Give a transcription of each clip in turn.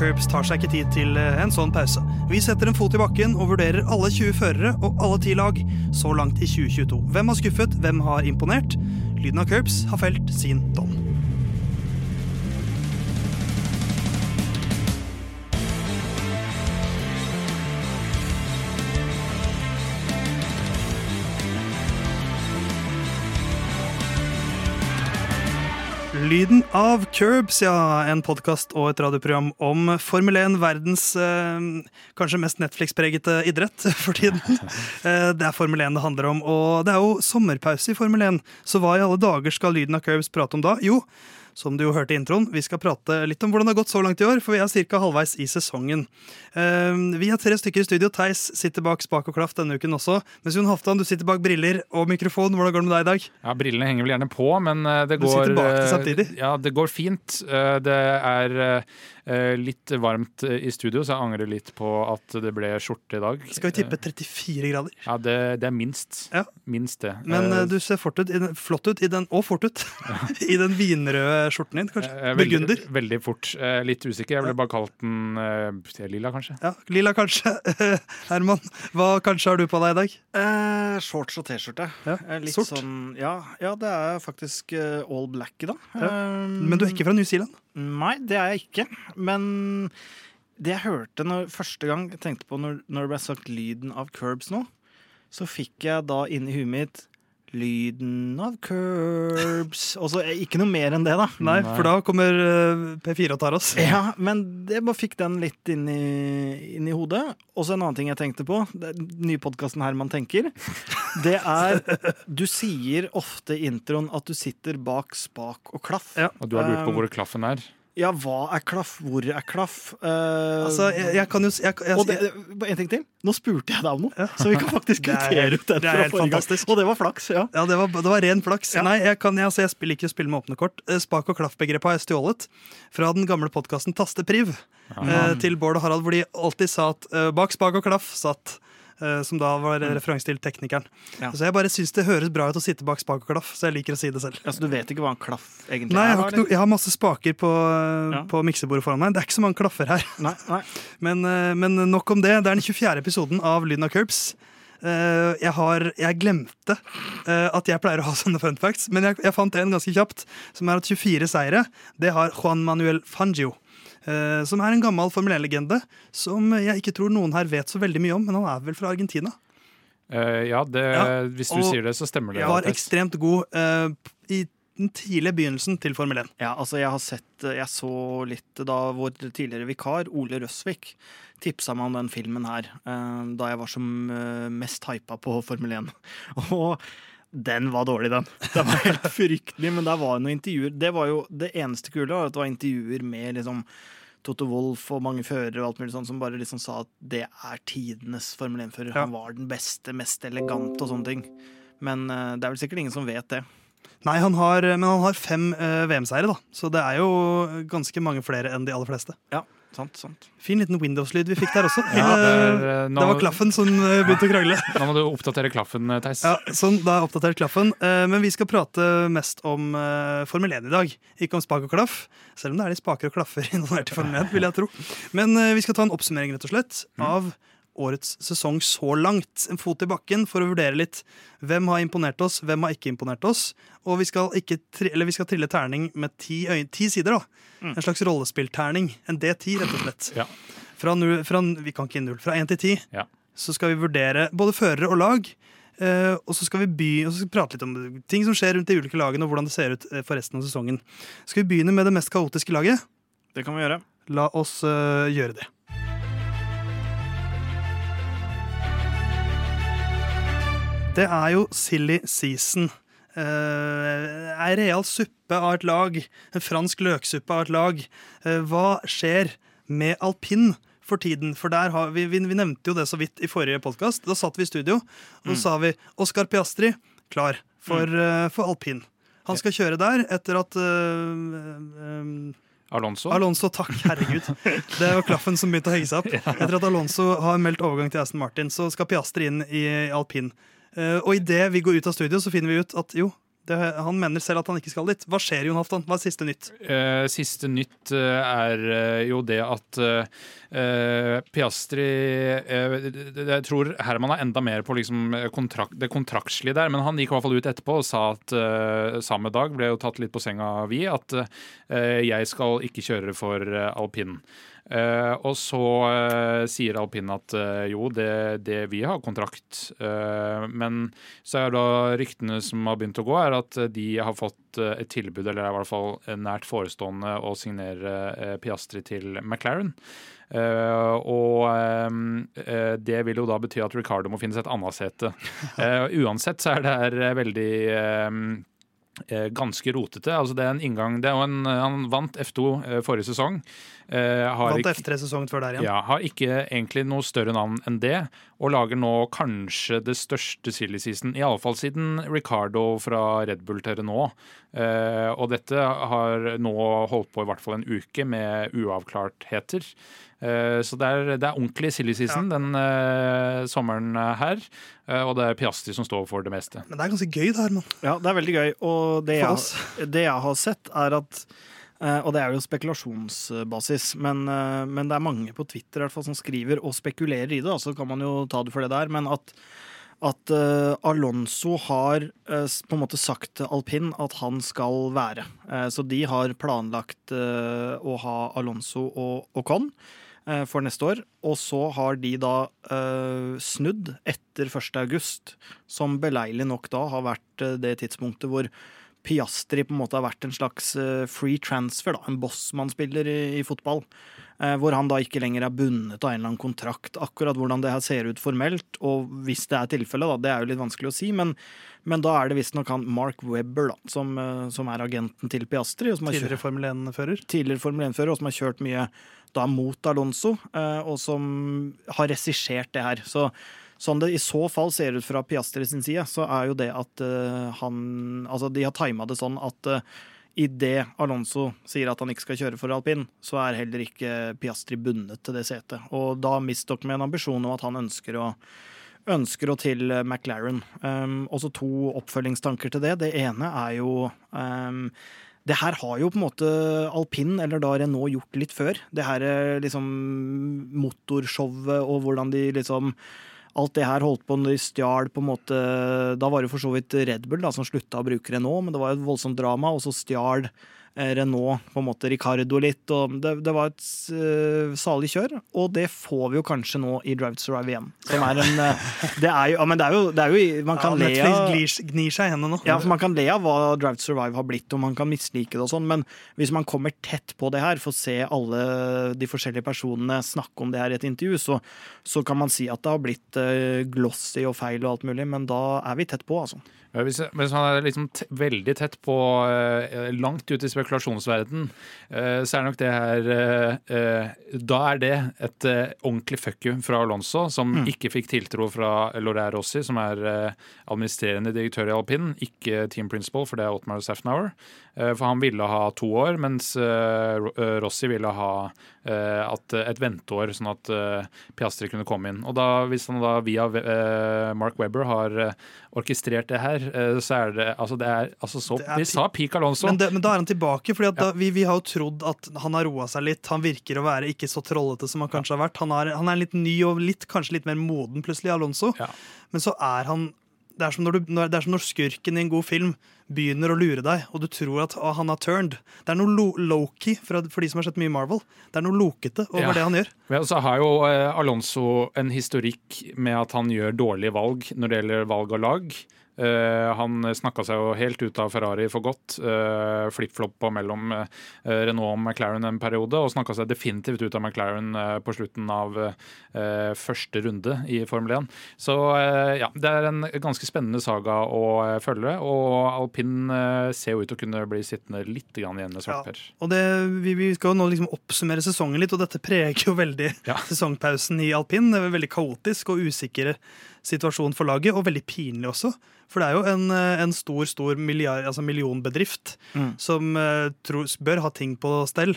curbs tar seg ikke tid til eh, en sånn pause. Vi setter en fot i bakken og vurderer alle 20 førere og alle 10 lag så langt i 2022. Hvem har skuffet, hvem har imponert? Lyden av curbs har felt sin dom. Lyden av Curbs, ja. En podkast og et radioprogram om Formel 1, verdens eh, kanskje mest Netflix-pregete idrett for tiden. Eh, det er Formel 1 det handler om, og det er jo sommerpause i Formel 1. Så hva i alle dager skal Lyden av Curbs prate om da? Jo, som du jo hørte i introen, vi skal prate litt om hvordan det har gått så langt i år, for vi er ca. halvveis i sesongen. Eh, vi er tre stykker i studio. Theis sitter bak spak og klaff denne uken også. Mens Jon Halvdan, du sitter bak briller og mikrofon. Hvordan går det med deg i dag? Ja, Brillene henger vel gjerne på, men eh, det går det eh, samtidig. Ja, det går fint. Eh, Det er litt varmt i studio, så jeg angrer litt på at det ble skjorte i dag. Skal vi tippe 34 grader? Ja, det, det er minst. Ja. Minst det. Men du ser fort ut, i den, flott ut, i den, og fort ut, i den vinrøde skjorten din, kanskje. eh, veldig, Burgunder. veldig fort. Eh, Litt usikker. Jeg ville bare kalt den eh, lilla, kanskje. Ja, Lilla kanskje. Herman, hva kanskje har du på deg i dag? Eh, shorts og T-skjorte. Ja, Eh, Litt sort. sånn ja, ja, det er faktisk eh, all black i dag. Eh, Men du er ikke fra New Zealand? Nei, det er jeg ikke. Men det jeg hørte når, første gang jeg tenkte på når, når det ble sagt lyden av curbs nå, så fikk jeg da inni huet mitt Lyden av curbs Og så eh, ikke noe mer enn det, da. Nei, Nei. for da kommer eh, P4 og tar oss. Ja, men jeg bare fikk den litt inn i, inn i hodet. Og så en annen ting jeg tenkte på. Den nye podkasten Herman tenker. Det er Du sier ofte i introen at du sitter bak spak og klaff. Ja. Og du har lurt på Um, hvor klaffen er. Ja, hva er klaff? Hvor er klaff? Uh, Altså, jeg, jeg kan jo jeg, jeg, og det, en ting til. Nå spurte jeg deg om noe, så vi kan faktisk er kvittere ut den det er helt gang. fantastisk. Og det var flaks, ja. Ja, det var, det var ren flaks. Ja. Nei, jeg, kan, altså, jeg spiller ikke spill med åpne kort. Eh, Spak og klaff-begrepet har jeg stjålet fra den gamle podkasten Tastepriv eh, til Bård og Harald, hvor de alltid sa at eh, bak spak og klaff satt eh, som da var mm. referanse til teknikeren. Ja. Så jeg bare syns det høres bra ut å sitte bak spak og klaff, så jeg liker å si det selv. Altså, du vet ikke hva en klaff egentlig Nei, jeg er? har, noe, jeg har masse spaker på, eh, Ja. på miksebordet foran meg. Det er ikke så mange klaffer her. Nei, nei. Men, eh, men nok om det. Det er den 24. episoden av Lyden av Curbs. Uh, jeg, har, jeg glemte uh, at jeg pleier å ha sånne fun facts, men jeg, jeg fant en ganske kjapt, som er at 24 seire, det har Juan Manuel Fangio. Eh, som er en gammel Formel 1-legende som jeg ikke tror noen her vet så veldig mye om, men han er vel fra Argentina. Uh, ja, det, Ja, hvis du og sier det, så stemmer det. Var ekstremt god uh, i den tidlige begynnelsen til Formel 1. Ja, altså jeg har sett Jeg så litt da vår tidligere vikar, Ole Røsvik, tipsa meg om den filmen her uh, da jeg var som mest hypa på Formel 1. Og den var dårlig, den. Den var helt fryktelig, men der var jo noen intervjuer. Det var jo det eneste kule, var at det var intervjuer med liksom Toto Wolff og mange førere og alt mulig sånt som bare liksom sa at det er tidenes Formel 1-fører. Ja. Han var den beste, mest elegante og sånne ting. Men uh, det er vel sikkert ingen som vet det. Nei, han har, men han har fem uh, VM-seire, da. Så det er jo ganske mange flere enn de aller fleste. Ja, sant, sant. Fin liten Windows-lyd vi fikk der også. Ja, det, er, eh, nå, det var klaffen som eh, begynte å krangle. Nå må du oppdatere klaffen, eh, Theis. Ja, sånn, Da er oppdatert klaffen. Men vi skal prate mest om Formel 1 i dag. Ikke om spak og klaff, selv om det er litt spaker og klaffer involvert i Formel 1. vil jeg tro. Men vi skal ta en oppsummering rett og slett av årets sesong så langt. En fot i bakken for å vurdere litt hvem har imponert oss, hvem har ikke imponert oss. Og vi skal, ikke tri eller vi skal trille terning med ti, ti sider. da. En slags rollespillterning. En D10, rett og slett. Ja. Fra, null, fra, vi kan ikke null, fra 1 til 10 Ja. så skal vi vurdere både førere og lag. Uh, og så skal vi by, og så skal vi prate litt om ting som skjer rundt de ulike lagene, og hvordan det ser ut eh, for resten av sesongen. Skal vi begynne med det mest kaotiske laget? Det kan vi gjøre. La oss uh, gjøre det. Det er jo silly season. Uh, ei real suppe av et lag. En fransk løksuppe av et lag. Uh, hva skjer med alpin for tiden? For der har vi, vi, vi nevnte jo det så vidt i forrige podkast. Da satt vi i studio, og så sa vi Oscar Piastri klar for, uh, for alpin. Han skal kjøre der etter at eh, eh, Alonso. Alonso, takk, herregud. Det var klaffen som begynte å henge seg opp. Etter at Alonso har meldt overgang til Aston Martin, så skal Piastri inn i alpin. Eh, og idet vi går ut av studio, så finner vi ut at jo, Det, han mener selv at han ikke skal dit. Hva skjer, Jon Halvdan? Hva er siste nytt? Eh, siste nytt eh, er eh, jo det at eh, Piastri eh, Jeg tror Herman er enda mer på liksom kontrakt, det kontraktslige der, men han gikk i hvert fall ut etterpå og sa at samme dag ble jo tatt litt på senga vi, at jeg skal ikke kjøre for alpin. Uh, og så uh, sier alpin at uh, jo, det, det, vi har kontrakt. men så er da ryktene som har begynt å gå, er at de har fått et tilbud, eller er i hvert fall nært forestående, å signere Piastri til McLaren. og det vil jo da bety at Ricardo må finne seg et annet sete. uansett så er det her veldig ganske rotete. Altså det er en inngang det er en, Han vant F2 forrige sesong. Uh, Vant F3 sesongen før der igjen. Ja, Har ikke egentlig noe større navn enn det, og lager nå kanskje det største silly season, iallfall siden Ricardo fra Red Bull til nå. Uh, og dette har nå holdt på i hvert fall en uke med uavklartheter. Uh, så det er, det er, ordentlig silly season ja. den sommeren her. og det er Piastri som står for det meste. Men det er ganske gøy, det her, mann. Ja, det er veldig gøy. Og det jeg, det jeg har sett, er at Uh, og det er jo spekulasjonsbasis, men, uh, men, det er mange på Twitter fall, som skriver og spekulerer i det, så kan man jo ta det for det der. Men at, at uh, Alonso har på en måte sagt til alpin at han skal være. så de har planlagt å ha Alonso og Ocon for neste år. Og så har de da snudd etter 1. august, som beleilig nok da har vært det tidspunktet hvor Piastri på en måte har vært en slags eh, free transfer, da, en bossmann-spiller i, i, fotball. Eh, hvor han da ikke lenger er bundet av en eller annen kontrakt. Akkurat hvordan det her ser ut formelt, og hvis det er tilfellet, da, det er jo litt vanskelig å si. Men, men da er det visstnok han Mark Webber da, som, eh, som, er agenten til Piastri. tidligere Formel 1-fører? Tidligere Formel 1-fører, og som har kjørt mye da mot Alonso, eh, og som har regissert det her. Så Sånn det i så fall ser ut fra Piastri sin side, så er jo det at uh, han Altså, de har tima det sånn at uh, idet Alonso sier at han ikke skal kjøre for alpin, så er heller ikke Piastri bundet til det setet. Og da mister dere med en ambisjon om at han ønsker å ønsker å til McLaren. Um, også to oppfølgingstanker til det. Det ene er jo um, det her har jo på en måte alpin, eller da Renault, gjort litt før. Det her liksom motorshowet og hvordan de liksom alt det her holdt på når de stjal på en måte Da var det for så vidt Red Bull da, som slutta å bruke Renault, men det var et voldsomt drama, og så stjal Renault, på en måte Ricardo litt. og Det, det var et uh, salig kjør, og det får vi jo kanskje nå i Drive to Survive igjen. Som er en uh, Det er jo, ja, men det er jo, det er jo Man kan ja, le av gnir seg hendene nå. Ja, for Man kan le av hva Drive to Survive har blitt, og man kan mislike det og sånn, men hvis man kommer tett på det her, får se alle de forskjellige personene snakke om det her i et intervju, så, så kan man si at det har blitt uh, glossy og feil og alt mulig, men da er vi tett på, altså. Hvis, hvis han er liksom veldig tett på, uh, langt ut i spekulasjonsverden, uh, så er nok det her uh, Da er det et ordentlig fuck you fra Alonso, som mm. ikke fikk tiltro fra Laurent Rossi, som er administrerende direktør i alpin, ikke team principal, for det er Otmar Safnauer. For han ville ha to år, mens Rossi ville ha et venteår, sånn at Piastri kunne komme inn. Og da, hvis han da via Mark Webber har orkestrert det her, Eh, så er det Altså, det er, altså så, det er Vi sa peak Alonso. Men, det, men, da er han tilbake, fordi ja. vi, vi, har jo trodd at han har roa seg litt. Han virker å være ikke så trollete som han kanskje har vært. Han er, han er litt ny og litt, kanskje litt mer moden plutselig, Alonso. Ja. Men så er han det er, du, det er, som når skurken i en god film begynner å lure deg, og du tror at å, han har turned. Det er noe lo Loki for, for, de som har sett mye Marvel. Det er noe lokete over ja. det han gjør. Ja, så har jo eh, Alonso en historikk med at han gjør dårlige valg når det gjelder valg av lag. Uh, han snakka seg jo helt ut av Ferrari for godt. Uh, Flip-floppa mellom uh, Renault og McLaren en periode, og snakka seg definitivt ut av McLaren på slutten av første runde i Formel 1. Så ja, det er en ganske spennende saga å følge, og alpin ser jo ut til å kunne bli sittende litt igjen med svartper. Ja, og det, vi, vi, skal jo nå liksom oppsummere sesongen litt, og dette preger jo veldig ja. sesongpausen i alpin. Det er veldig kaotisk og usikker situasjon for laget, og veldig pinlig også. For det er jo en, eh, en stor stor milliard, altså millionbedrift mm. som uh, tror, bør ha ting på stell.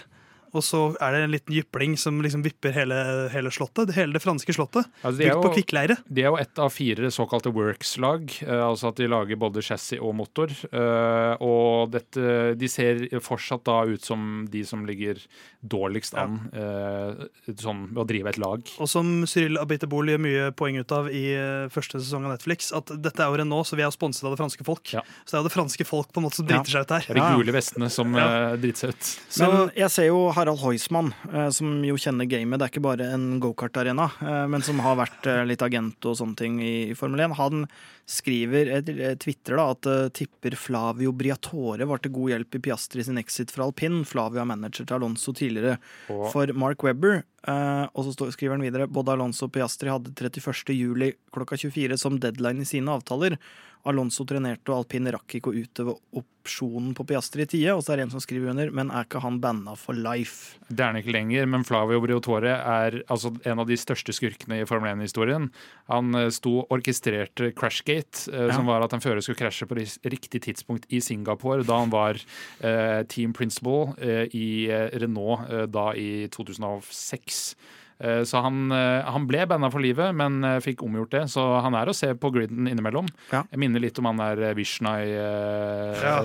Og så er det en liten jypling som liksom vipper hele, hele slottet. Hele det franske slottet. Altså, de er Bygd på kvikkleire. De er jo ett av fire såkalte Works-lag, eh, altså at de lager både chassis og motor. Eh, og dette, de ser fortsatt da ut som de som ligger dårligst an eh, sånn ved å drive et lag. Og som Cyril Abitebol gjør mye poeng ut av i første sesong av Netflix, at dette er jo Renault, så vi er sponset av det franske folk. Ja. Så det er jo det franske folk på en måte som Ja. driter seg ut her. Det er de gule vestene som Ja. driter seg ut. Så, Men jeg ser jo Harald Heusmann, eh, som jo kjenner gamet. Det er ikke bare en gokart-arena, eh, men som har vært eh, litt agent og sånne ting i, Formel 1. Han skriver, twitrer da, at tipper Flavio Briatore var til god hjelp i Piastri sin exit fra alpin. Flavio er manager til Alonso tidligere for Mark Webber. Eh, og så skriver han videre både Alonso og Piastri hadde 31. juli klokka 24 som deadline i sine avtaler. Alonso trenerte, og alpin rakk ikke å utøve opsjonen på Piastri i tide. Og så er det en som skriver under, men er ikke han banna for life? Det er han ikke lenger, men Flavio Briotore er altså en av de største skurkene i Formel 1-historien. Han eh, sto orkestrerte Crashgate, uh, Ja. som var at en fører skulle krasje på riktig tidspunkt i Singapore, da han var uh, team principal i Renault da i 2006. Eh, Så han, eh, han ble banna for livet, men eh, fikk omgjort det. Så han er å se på griden innimellom. Ja. Jeg minner litt om han der Vishnai eh, ja,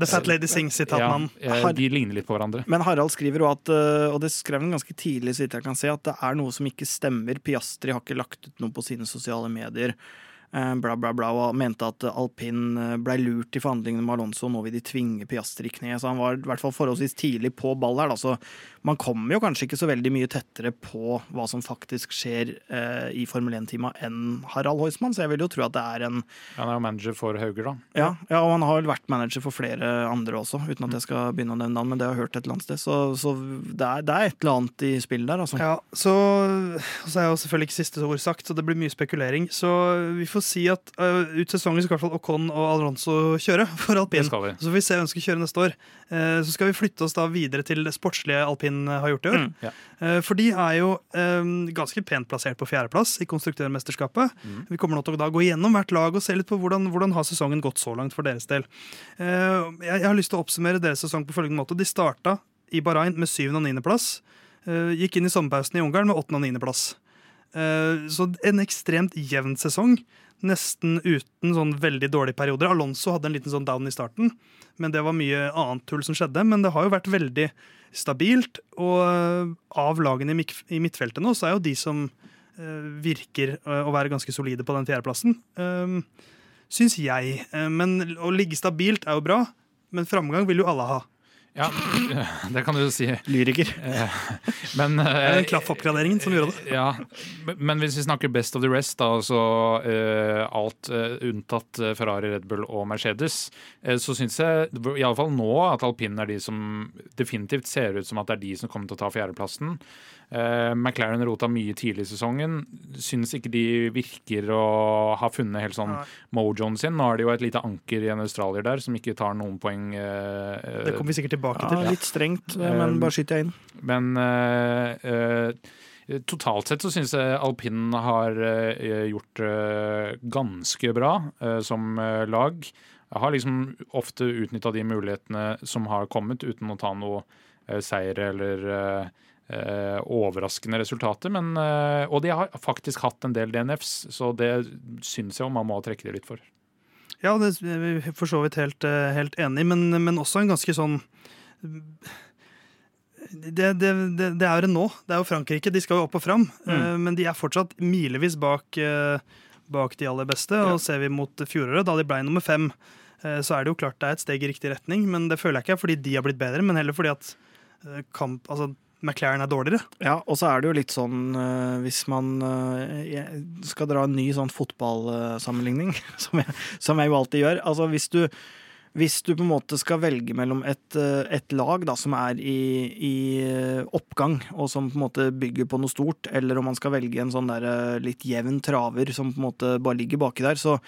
The Fat Lady Sing-sitatmannen. ja, De ligner litt på hverandre. Men Harald skriver jo at, og det skrev han ganske tidlig, så vidt jeg kan se, at det er noe som ikke stemmer. Piastri har ikke lagt ut noe på sine sosiale medier. Eh, Bla, bla, bla, og mente at alpin eh, ble lurt i forhandlingene med Alonso, nå vil de tvinge Piastri i kne. Så han var i hvert fall forholdsvis tidlig på ball her. Da. Så man kommer jo kanskje ikke så veldig mye tettere på hva som faktisk skjer eh, i Formel 1-tima enn Harald Heusmann, så jeg vil jo tro at det er en Han er jo manager for Hauger, da. ja, ja, og han har vel vært manager for flere andre også, uten at jeg skal begynne å nevne han, men det har jeg hørt et eller annet sted. Så, så det, er, det er et eller annet i spill der, altså. Ja, så, og så er jo selvfølgelig ikke siste ord sagt, så det blir mye spekulering. Så vi får si at uh, ut sesongen skal i hvert fall Ocon og Alonso kjøre for alpin. Så får vi se hvem som skal kjøre neste år. Uh, Så skal vi flytte oss da videre til det sportslige alpin har gjort i år. Mm, ja. uh, For de er jo um, ganske pent plassert på fjerdeplass i konstruktørmesterskapet. Mm. Vi kommer nå til å da gå gjennom hvert lag og se litt på hvordan, hvordan har sesongen gått så langt for deres del. Jeg, jeg har lyst til å oppsummere deres sesong på følgende måte. De starta i Bahrain med syvende- og niendeplass. Gikk inn i sommerpausen i Ungarn med åttende- og niendeplass. Eh, Så en ekstremt jevn sesong. Nesten uten sånn veldig dårlige perioder. Alonso hadde en liten sånn down i starten, men det var mye annet tull som skjedde. Men det har jo vært veldig stabilt. Og eh, av lagene i midtfeltet nå, så er jo de som eh, virker å være ganske solide på den fjerdeplassen. Uh, Syns jeg. Men å ligge stabilt er jo bra, men framgang vil jo alle ha. Ja, det kan du jo si. Lyriker. Men Det er eh, den klaffoppgraderingen som gjorde det. Ja, men- men hvis vi snakker best of the rest, da, altså eh, alt eh, unntatt eh, Ferrari, Red Bull og Mercedes, eh, så syns jeg i alle fall nå at alpinen er de som definitivt ser ut som at det er de som kommer til å ta fjerdeplassen. Eh, McLaren rota mye tidlig i sesongen. Syns ikke de virker å ha funnet helt sånn mojoen sin. Nå er det jo et lite anker i en australier der som ikke tar noen poeng. Uh, Det kommer vi sikkert tilbake Ja, til. litt strengt, eh, men bare skyter jeg inn. Men eh, eh, totalt sett så syns jeg alpinen har gjort det ganske bra som lag. Jeg har liksom ofte utnytta de mulighetene som har kommet, uten å ta noe uh, seier eller overraskende resultater. Men, eh, og de har faktisk hatt en del DNFs, så det syns jeg jo man må trekke det litt for. Ja, det er vi for så vidt helt, eh, helt enig, men, men også en ganske sånn det, det, det, det er jo nå. Det er jo Frankrike. De skal jo opp og fram. eh, Men de er fortsatt milevis bak, eh, bak de aller beste. Og ser vi mot fjoråret, da de ble nummer fem, eh, så er det jo klart det er et steg i riktig retning. Men det føler jeg ikke er fordi de har blitt bedre, men heller fordi at eh, kamp, altså, McLaren er dårligere. Ja, og så er det jo litt sånn eh, hvis man eh, skal dra en ny sånn fotballsammenligning, som, jeg- som jeg jo alltid gjør. Altså hvis du, hvis du på en måte skal velge mellom et, eh, et lag da, som er i, i oppgang, og som på en måte bygger på noe stort, eller om man skal velge en sånn der litt jevn traver som på en måte bare ligger baki der, så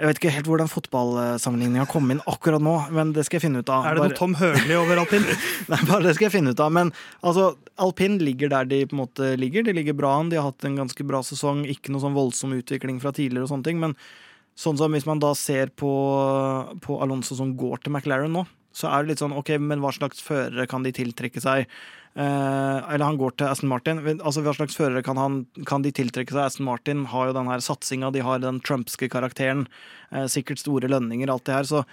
jeg vet ikke helt hvordan fotballsammenligninga kom inn akkurat nå, men det skal jeg finne ut av. Er det Bare- noe Tom Høgli over alpin? Nei, bare det skal jeg finne ut av. Men altså, alpin ligger der de på en måte ligger. De ligger bra an. De har hatt en ganske bra sesong. Ikke noe sånn voldsom utvikling fra tidligere og sånne ting. Men sånn som hvis man da ser på, på Alonso som går til McLaren nå, så er det litt sånn OK, men hva slags førere kan de tiltrekke seg? Eh, eller han går til Aston Martin. Altså, Hva slags førere kan, han, kan de tiltrekke seg? Aston Martin har jo den her satsinga, de har den trumpske karakteren. Eh, sikkert store lønninger, alt det her. Så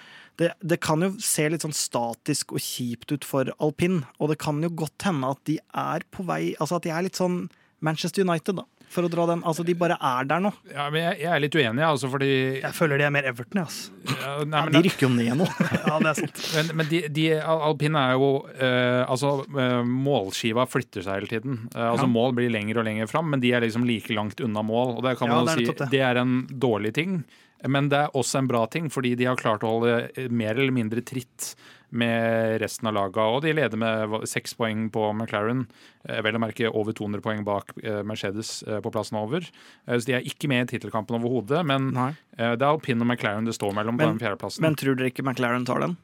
det, det kan jo se litt sånn statisk og kjipt ut for alpin. Og det kan jo godt hende at de er på vei Altså at de er litt sånn Manchester United, da. For å dra den. Altså, de bare er der nå. Ja, men jeg, jeg er litt uenig, altså, fordi Jeg føler de er mer Everton, altså. ja, nei, Ja, de rykker jo ned nå. Ja, det er sant. men, men de, de, al- alpin er jo eh, Altså, eh, målskiva flytter seg hele tiden. Eh, altså Ja. Mål blir lenger og lenger fram, men de er liksom like langt unna mål. Og det kan man jo si det. det er en dårlig ting. Men det er også en bra ting, fordi de har klart å holde mer eller mindre tritt med resten av laga. Og de leder med seks poeng på McLaren. Eh, vel å merke over 200 poeng bak eh, Mercedes eh, på plassen over. Så de er ikke med i tittelkampen overhodet. Men Nei. det er alpin og McLaren det står mellom på Men- den fjerdeplassen. Men tror dere ikke McLaren tar den?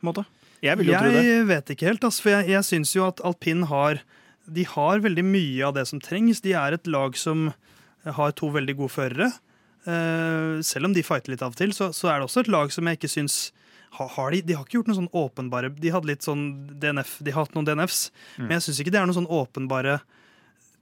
På en måte? Jeg vil jo tro det. Jeg vet ikke helt, altså, for jeg, jeg syns jo at alpin har De har veldig mye av det som trengs. De er et lag som har to veldig gode førere. Eh, selv om de fighter litt av og til, så, så er det også et lag som jeg ikke syns har, de, de har ikke gjort noen sånn åpenbare De hadde litt sånn DNF, de har hatt noen DNFs, men jeg syns ikke det er noen sånn åpenbare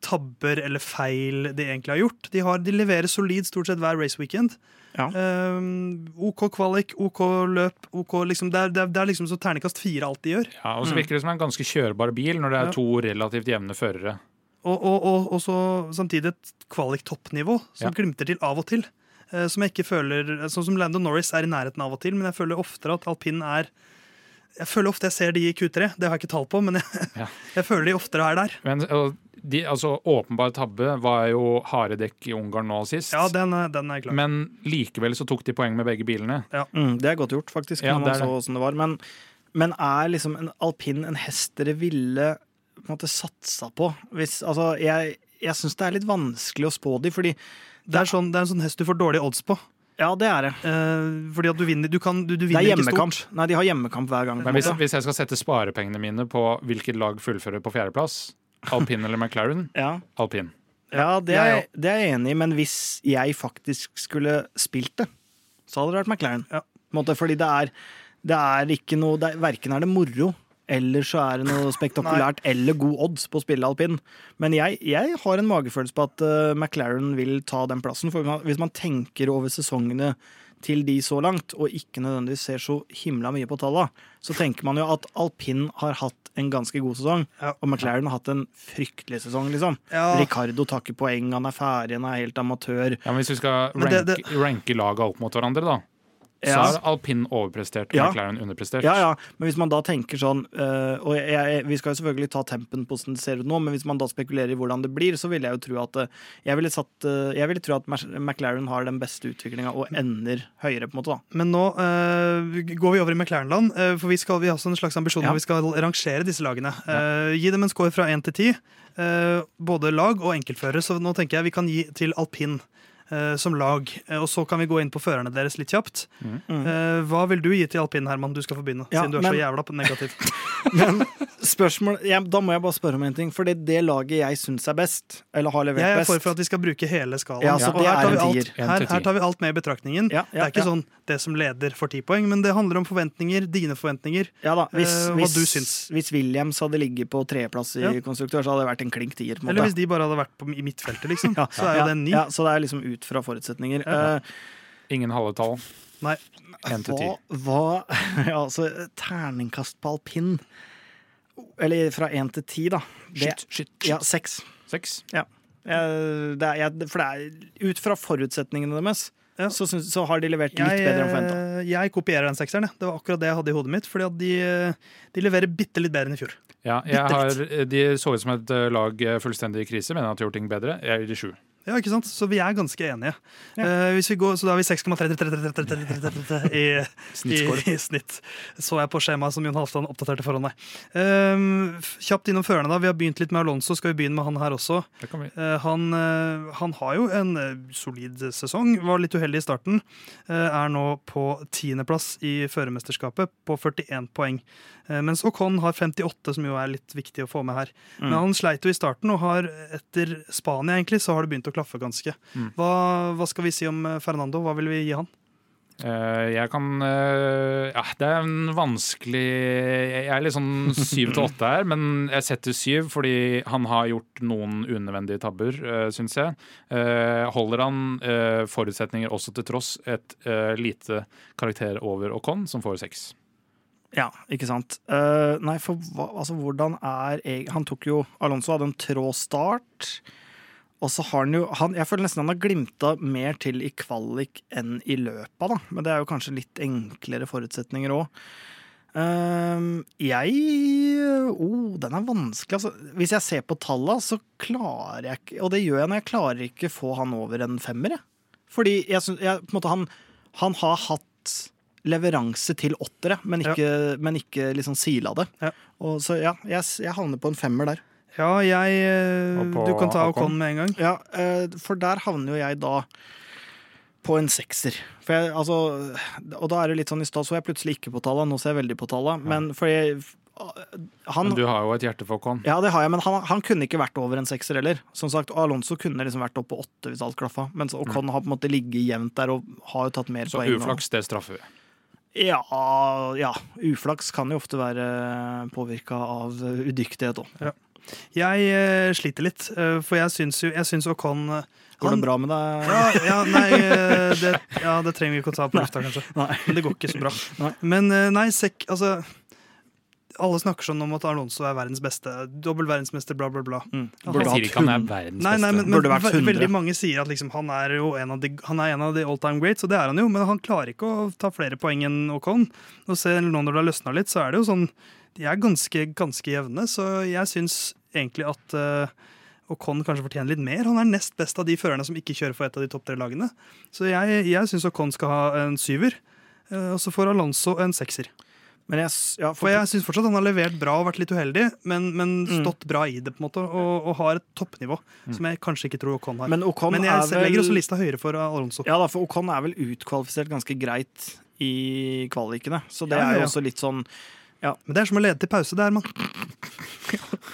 tabber eller feil de egentlig har gjort. De, har, de leverer solid stort sett hver race weekend. Ja. Um, OK kvalik, OK løp, OK liksom, det, er, det, er, det er liksom så terningkast fire alt de gjør. Ja, og så virker det som en ganske kjørbar bil når det er Ja. to relativt jevne førere. Og, og, og, og så samtidig et kvalik-toppnivå som Ja. glimter til av og til. Eh, som jeg ikke føler Sånn som Landon Norris er i nærheten av og til, men jeg føler oftere at alpin er Jeg føler ofte jeg ser de i Q3, det har jeg ikke tall på, men jeg, Ja. jeg føler de oftere er der. Men de, altså, åpenbar tabbe var jo harde dekk i Ungarn nå sist. Ja, den, er- den er klar. Men likevel så tok de poeng med begge bilene. Mm, det er godt gjort, faktisk, Ja, når man så det var. Men, men er liksom en alpin en hest dere ville på en måte satsa på? Hvis, altså, jeg jeg syns det er litt vanskelig å spå de, fordi det, er sånn, det er en sånn hest du får dårlige odds på. Ja, det er det. Eh, fordi at du vinner Du, kan, du, du Det vinner er ikke stort. Nei, de har hjemmekamp hver gang. Men hvis, hvis jeg skal sette sparepengene mine på hvilket lag fullfører på fjerdeplass, alpin eller McLaren, Ja, alpin. ja det, er, det er jeg enig i, men hvis jeg faktisk skulle spilt det, så hadde det vært McLaren. Ja. Måte, fordi det er, det er ikke noe det er, Verken er det moro, eller så er det noe spektakulært eller god odds på å spille alpin. Men jeg, jeg har en magefølelse på at uh, McLaren vil ta den plassen. For hvis man tenker over sesongene til de så langt, og ikke nødvendigvis ser så himla mye på tallene, så tenker man jo at alpin har hatt en ganske god sesong, Ja. og McLaren har hatt en fryktelig sesong, liksom. Ja. Ricardo tar ikke poeng, han er ferdig, han er helt amatør. Ja, men Hvis vi skal ranke, det- det- ranke laga opp mot hverandre, da, så er alpin overprestert og Ja. McLaren underprestert. Ja, ja, men hvis man da tenker sånn øh, Og jeg, jeg, vi skal jo selvfølgelig ta tempen på hvordan det ser ut nå, men hvis man da spekulerer i hvordan det blir, så ville jeg jo tro at øh, Jeg ville, satt, øh, jeg ville tro at McLaren har den beste utviklinga og ender høyere, på en måte, da. Men nå eh, går vi over i McLaren-land, eh, for vi, skal, vi har også en slags ambisjon Ja. om vi skal rangere disse lagene. Uh, gi dem en score fra én til ti, eh, både lag og enkeltførere. Så nå tenker jeg vi kan gi til alpin eh, som lag. Eh, og så kan vi gå inn på førerne deres litt kjapt. Mm. Eh, hva vil du gi til alpin, Herman? Du skal få begynne, Ja, siden du er men- så jævla negativ. Men spørsmål ja, Da må jeg bare spørre om en ting, for det det laget jeg syns er best, eller har levert best Jeg er for for at vi skal bruke hele skalaen. Ja, så Og her, er tar alt, her, her tar vi alt med i betraktningen. Ja, det er ikke ja. sånn det som leder for ti poeng, men det handler om forventninger, dine forventninger. Ja da, hvis, Eh, hva hvis, du syns. hvis Williams hadde ligget på tredjeplass i Ja. konstruktør, så hadde det vært en klink tier. Eller hvis de bare hadde vært på, i midtfeltet, liksom. ja, Så er jo ja, det en ny. Ja, så det er liksom ut fra forutsetninger. Ja. Eh, Ingen halve tall. Nei. En til ti. Hva, hva Ja, altså, terningkast på alpin Eller fra én til ti, da. Det, shit, shit, shit. ja, seks. Seks. Ja. det er, jeg, for det er ut fra forutsetningene deres, Ja. så, så har de levert litt Jeg, bedre enn forventa. eh, jeg kopierer den sekseren. Det var akkurat det jeg hadde i hodet mitt. Fordi at de, eh, de leverer bitte litt bedre enn i fjor. Ja, jeg har, de så ut som et lag fullstendig i krise. Mener at de har gjort ting bedre. Jeg gir de sju. Ja, ikke sant? Så vi er ganske enige. Ja. Uh, hvis vi går, så da har vi 6,33 i, i, i snitt. Så jeg på skjemaet som Jon Halvdan oppdaterte foran meg. Uh, kjapt innom førerne. da. Vi har begynt litt med Alonso. Skal vi begynne med han her også? Det kan vi. Eh, han, eh, han har jo en eh, solid sesong. Var litt uheldig i starten. Eh, er nå på tiendeplass i førermesterskapet på 41 poeng. Eh, mens Ocon har 58, som jo er litt viktig å få med her. Mm. Men han sleit jo i starten, og har etter Spania egentlig, så har det begynt å klaffe ganske. Mm. Hva, hva skal vi si om eh, Fernando? Hva vil vi gi han? Eh, jeg kan eh, Ja, det er en vanskelig Jeg er litt sånn syv til åtte her, men jeg setter syv fordi han har gjort noen unødvendige tabber, uh, syns jeg. Holder han forutsetninger også til tross et lite karakter over Ocon, som får seks. Ja, ikke sant. Nei, for hva, altså, hvordan er jeg Han tok jo Alonso hadde en trå start. Og så har han jo han, Jeg føler nesten han har glimta mer til i kvalik enn i løpet, da. Men det er jo kanskje litt enklere forutsetninger òg. jeg oh, Den er vanskelig, altså. Hvis jeg ser på talla, så klarer jeg ikke Og det gjør jeg når jeg klarer ikke få han over en femmer, jeg. Fordi jeg, syns- på en måte, han, han har hatt leveranse til åttere, men ikke, men ikke liksom sila det. Ja. Og så ja, jeg, jeg havner på en femmer der. Ja, jeg eh, Du kan ta? Ocon med en gang. Ja, eh, for der havner jo jeg da på en sekser. For jeg, altså, og da er det litt sånn i stad så jeg plutselig ikke på tallene, nå ser jeg veldig på tallet. Men for jeg han, Men du har jo et hjerte for Ocon. ja, det har jeg, men han, han kunne ikke vært over en sekser heller. Som sagt, Alonso kunne liksom vært oppe på åtte hvis alt klaffa. Mens Ocon har på en måte ligget jevnt der og har jo tatt mer Så poeng. Så uflaks, det straffer vi. Ja, ja. Uflaks kan jo ofte være påvirka av udyktighet òg. Jeg eh, sliter litt, eh, for jeg syns jo jeg syns Ocon eh, Går han- det bra med deg? Ja, ja, nei, det, ja, det trenger vi ikke å ta på lufta, kanskje. Nei. Men det går ikke så bra. Nei. Men nei, sekk Altså alle snakker sånn om at Alonso er verdens beste. Dobbel verdensmester, bla, bla, bla. Mm. Han sier ikke han er verdens Nei, nei, beste. men, men Burde vært 100. veldig mange sier at liksom, han er jo en av de, han er en av de all time greats, og det er han jo, men han klarer ikke å ta flere poeng enn Ocon. Og se, nå når det har løsna litt, så er det jo sånn De er ganske, ganske jevne, så jeg syns egentlig at uh, Ocon kanskje fortjener litt mer. Han er nest best av de førerne som ikke kjører for et av de topp tre lagene. Så jeg, jeg syns Ocon skal ha en syver, uh, og så får Alonso en sekser. Men jeg, ja, For jeg syns fortsatt han har levert bra og vært litt uheldig, men, men Mm. stått bra i det, på en måte, og, og har et toppnivå som jeg kanskje ikke tror Ocon har. Men Ocon Men jeg vel legger også lista høyere for Alonso. Ja da, for Ocon er vel utkvalifisert ganske greit i kvalikene. Så det Ja, ja, er jo også litt sånn Men det er som å lede til pause. Det, Herman.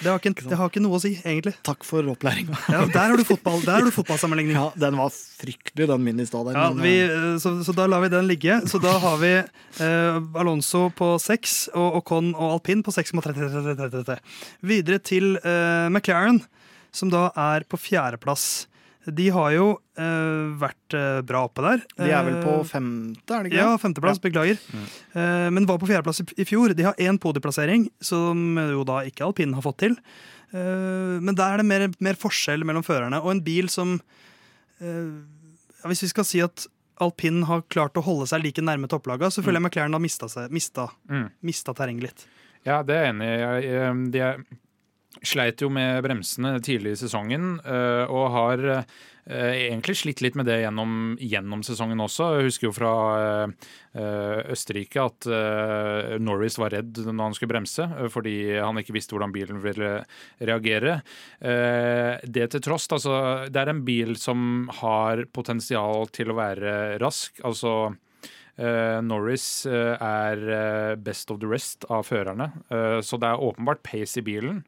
Det har ikke, det har ikke noe å si, egentlig. Takk for opplæringa. Ja, der har du fotball, der har du fotballsammenligning. Ja, den var fryktelig, den min i stad. Ja, vi, eh, så, så da lar vi den ligge. Så da har vi eh, Alonso på 6 og Ocon og alpin på 6,33. Videre til eh, McLaren, som da er på fjerdeplass. De har jo uh, vært eh, bra oppe der. De er vel på Eh, femte, er det ikke Ja, femteplass, femteplass. Beklager. Eh, men var på fjerdeplass i, i fjor. De har én podieplassering, som jo da ikke alpinen har fått til. Uh, men der er det mer, mer forskjell mellom førerne. Og en bil som ja, Hvis vi skal si at alpin har klart å holde seg like nærme topplaga, så føler jeg McLaren har mista, seg, mista, Mm. mista terrenget litt. Ja, det er jeg enig i. Sleit jo med bremsene tidlig i sesongen, eh, og har eh, egentlig slitt litt med det gjennom, gjennom sesongen også. Jeg husker jo fra eh, Østerrike at Norris var redd når han skulle bremse, fordi han ikke visste hvordan bilen ville reagere. Det til tross, altså, det er en bil som har potensial til å være rask. altså Uh, Norris uh, er best of the rest av førerne, uh, så det er åpenbart pace i bilen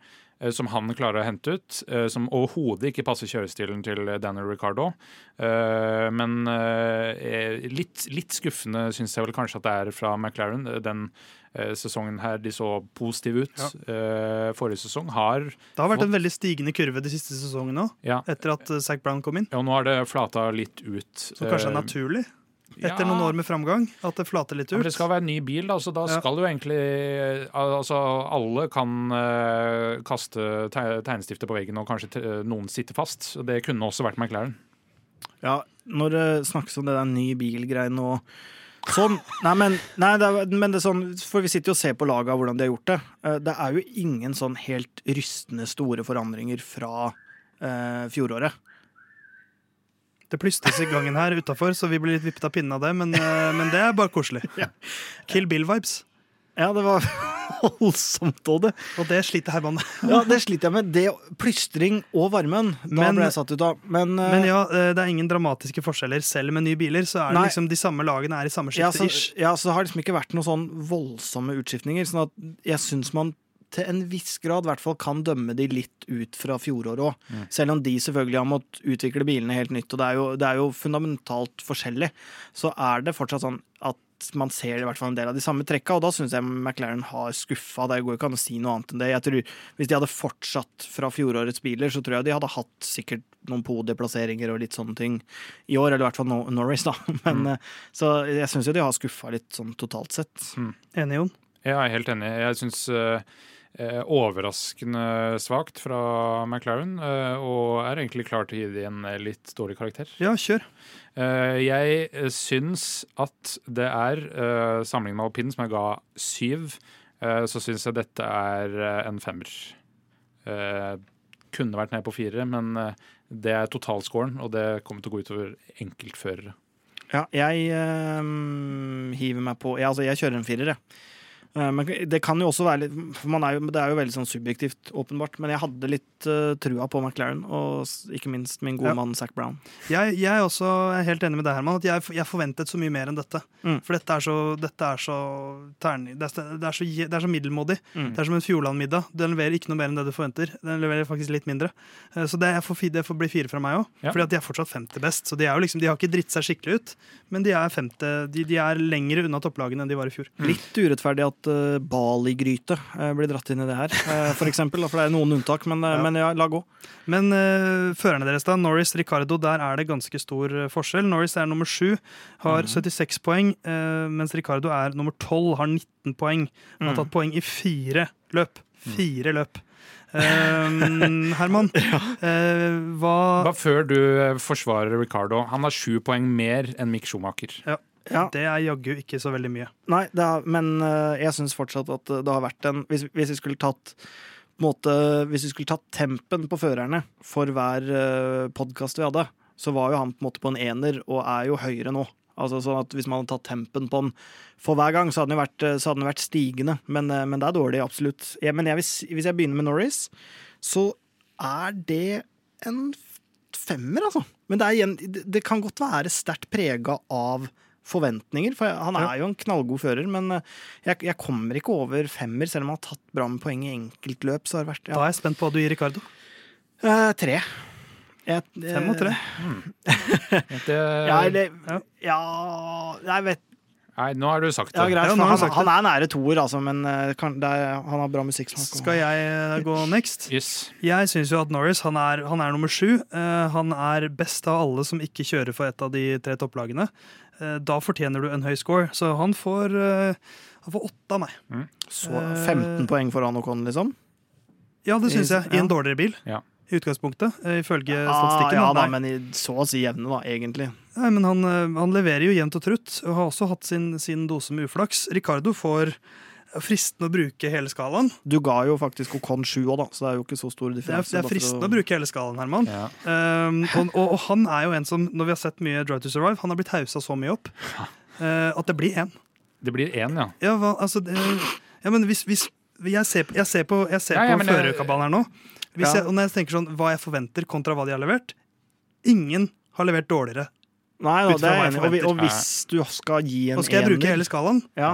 som han klarer å hente ut, eh, som overhodet ikke passer kjørestilen til Daniel Ricardo. Eh, men eh, litt, litt skuffende syns jeg vel kanskje at det er fra McLaren. Den eh, sesongen her de så positive ut. Ja. forrige sesong har Det har vært en veldig stigende kurve de siste sesongene òg, Ja, etter at eh, Zac Brown kom inn. og nå har det flata litt ut. Som kanskje er Eh, naturlig, etter ja. noen år med framgang. At det flater litt Ja, men det skal være en ny bil, da, så da Ja. skal jo egentlig Altså, alle kan uh, kaste te- tegnestifter på veggen, og kanskje noen sitter fast. Det kunne også vært McLaren. Ja, når det snakkes om det der ny bil-greiene og sånn Nei, men, nei, det er, men det er sånn For vi sitter jo og ser på laget hvordan de har gjort det. Eh, Det er jo ingen sånn helt rystende store forandringer fra eh, fjoråret. Det plystres i gangen her utafor, så vi blir litt vippet av pinnen av det, men, eh, men det er bare koselig. Kill Bill-vibes. Ja, det var voldsomt Og det. Og det sliter Herman med. Ja, det sliter jeg med. Det Plystring og varmen. Da Men- ble jeg satt ut av. Men, eh, Men ja, eh, det er ingen dramatiske forskjeller. Selv med nye biler, så er det Nei. liksom de samme lagene er i samme ja, så, ja, så det har liksom ikke vært noen sånn voldsomme utskiftninger. Sånn at jeg syns man til en viss grad i hvert fall kan dømme de litt ut fra fjoråret òg. Selv om de selvfølgelig har måttet utvikle bilene helt nytt, og det er, jo, det er jo fundamentalt forskjellig, så er det fortsatt sånn at man ser i hvert fall en del av de samme trekka, og da syns jeg McLaren har skuffa. Det går ikke an å si noe annet enn det. Jeg tror Hvis de hadde fortsatt fra fjorårets biler, så tror jeg de hadde hatt sikkert noen podieplasseringer og litt sånne ting i år, eller i hvert fall Nor Norris, da. Men, mm. Så jeg syns jo de har skuffa litt sånn totalt sett. Enig, Jon? Jeg er helt enig. Jeg syns overraskende svakt fra McLaren, eh, og er egentlig klar til å gi det en eh, litt dårlig karakter. Ja, kjør. Eh, jeg eh, syns at det er, sammenlignet med alpinen, som jeg ga syv, eh, så syns jeg dette er eh, en femmer. Eh, kunne vært ned på fire, men eh, det er totalscoren, og det kommer til å gå utover enkeltførere. Ja, jeg øh, hiver meg på ja, altså Jeg kjører en firer, jeg. Eh, Men det kan jo også være litt for man er jo, Det er jo veldig sånn subjektivt, åpenbart. Men jeg hadde litt uh, trua på McLaren, og ikke minst min gode Ja. mann Zac Brown. Jeg, jeg også er helt enig med deg, Herman. At jeg, jeg forventet så mye mer enn dette. Mm. For dette er så, dette er så terning... Det er, det er, så, det er så middelmådig. Mm. Det er som en Fjordland-middag. Den leverer ikke noe mer enn det du forventer. Den leverer faktisk litt mindre. Eh, Så det, jeg får, det får bli fire fra meg òg. Ja. Fordi at de er fortsatt femte best. Så de, er jo liksom, de har ikke dritt seg skikkelig ut, men de er femte De, de er lenger unna topplagene enn de var i fjor. Litt urettferdig at uh, Bali-gryte uh, blir dratt inn i det her, eh, for eksempel. For det er noen unntak, men, Ja. men ja, la gå. Men førerne deres, da, Norris Ricardo, der er det ganske stor forskjell. Norris er nummer sju, har 76 poeng, eh, mens Ricardo er nummer 12, har 19 poeng. Han har Mm. tatt poeng i fire løp. Fire løp. Um, Herman, uh, hva Bare før du forsvarer Ricardo. Han har sju poeng mer enn Mick Schumacher. Ja. Det er jaggu ikke så veldig mye. Nei, det har, men eh, jeg syns fortsatt at det har vært en Hvis, hvis vi skulle tatt måte, Hvis vi skulle tatt tempen på førerne for hver uh, podkast vi hadde, så var jo han på en måte på en ener, og er jo høyere nå. Altså sånn at Hvis man hadde tatt tempen på den for hver gang, så hadde den vært, eh, hadde den vært stigende. Men, eh, men det er dårlig, absolutt. Ja, men jeg hvis, hvis jeg begynner med Norris, så er det en femmer, altså. Men det, er igjen, det, det kan godt være sterkt prega av forventninger. For han er jo en knallgod fører, men eh, jeg, jeg kommer ikke over femmer, selv om han har tatt bra med poeng i enkeltløp. Så har det vært Da er jeg spent på hva du gir Ricardo. Eh, tre. Jeg, Fem og tre. Mm. Ja, eller Ja. Ja, jeg vet Nei, nå har du sagt det. Ja, greit. Ja, han, sagt han er nære toer, altså, men eh, kan, det er, han har bra musikksmak. og- Skal jeg gå next? Yes. Jeg syns jo at Norris han er, han er nummer sju. Uh, han er best av alle som ikke kjører for et av de tre topplagene. Eh, da fortjener du en høy score, så han får, eh, han får åtte av meg. Så 15 poeng for Ocon, liksom? Ja, det syns jeg. I en Ja. dårligere bil. Ja. I utgangspunktet, eh, ifølge Ah, statistikken. ja da. men i, så å si jevne, da, egentlig. Nei, men han, eh, han leverer jo jevnt og trutt, og har også hatt sin, sin dose med uflaks. Ricardo får fristende å bruke hele skalaen. Du ga jo faktisk Ocon 7 òg, da, så det er jo ikke så stor Det er, det er fristende å bruke hele skalaen, Herman. Ja. Um, og, og, og han er jo en som, når vi har sett mye Drive to Survive, han har blitt hausa så mye opp uh, at det blir én. Det blir én, ja. Ja, hva, altså, det, ja, men hvis, hvis jeg ser jeg ser på, jeg ser Ja, ja, på førerkabalen her nå. Hvis Ja. jeg, og når jeg tenker sånn, hva jeg forventer kontra hva de har levert Ingen har levert dårligere. Nei da, det er enig. Og, vi- og hvis du skal gi en Og skal jeg bruke hele skalaen? Ja.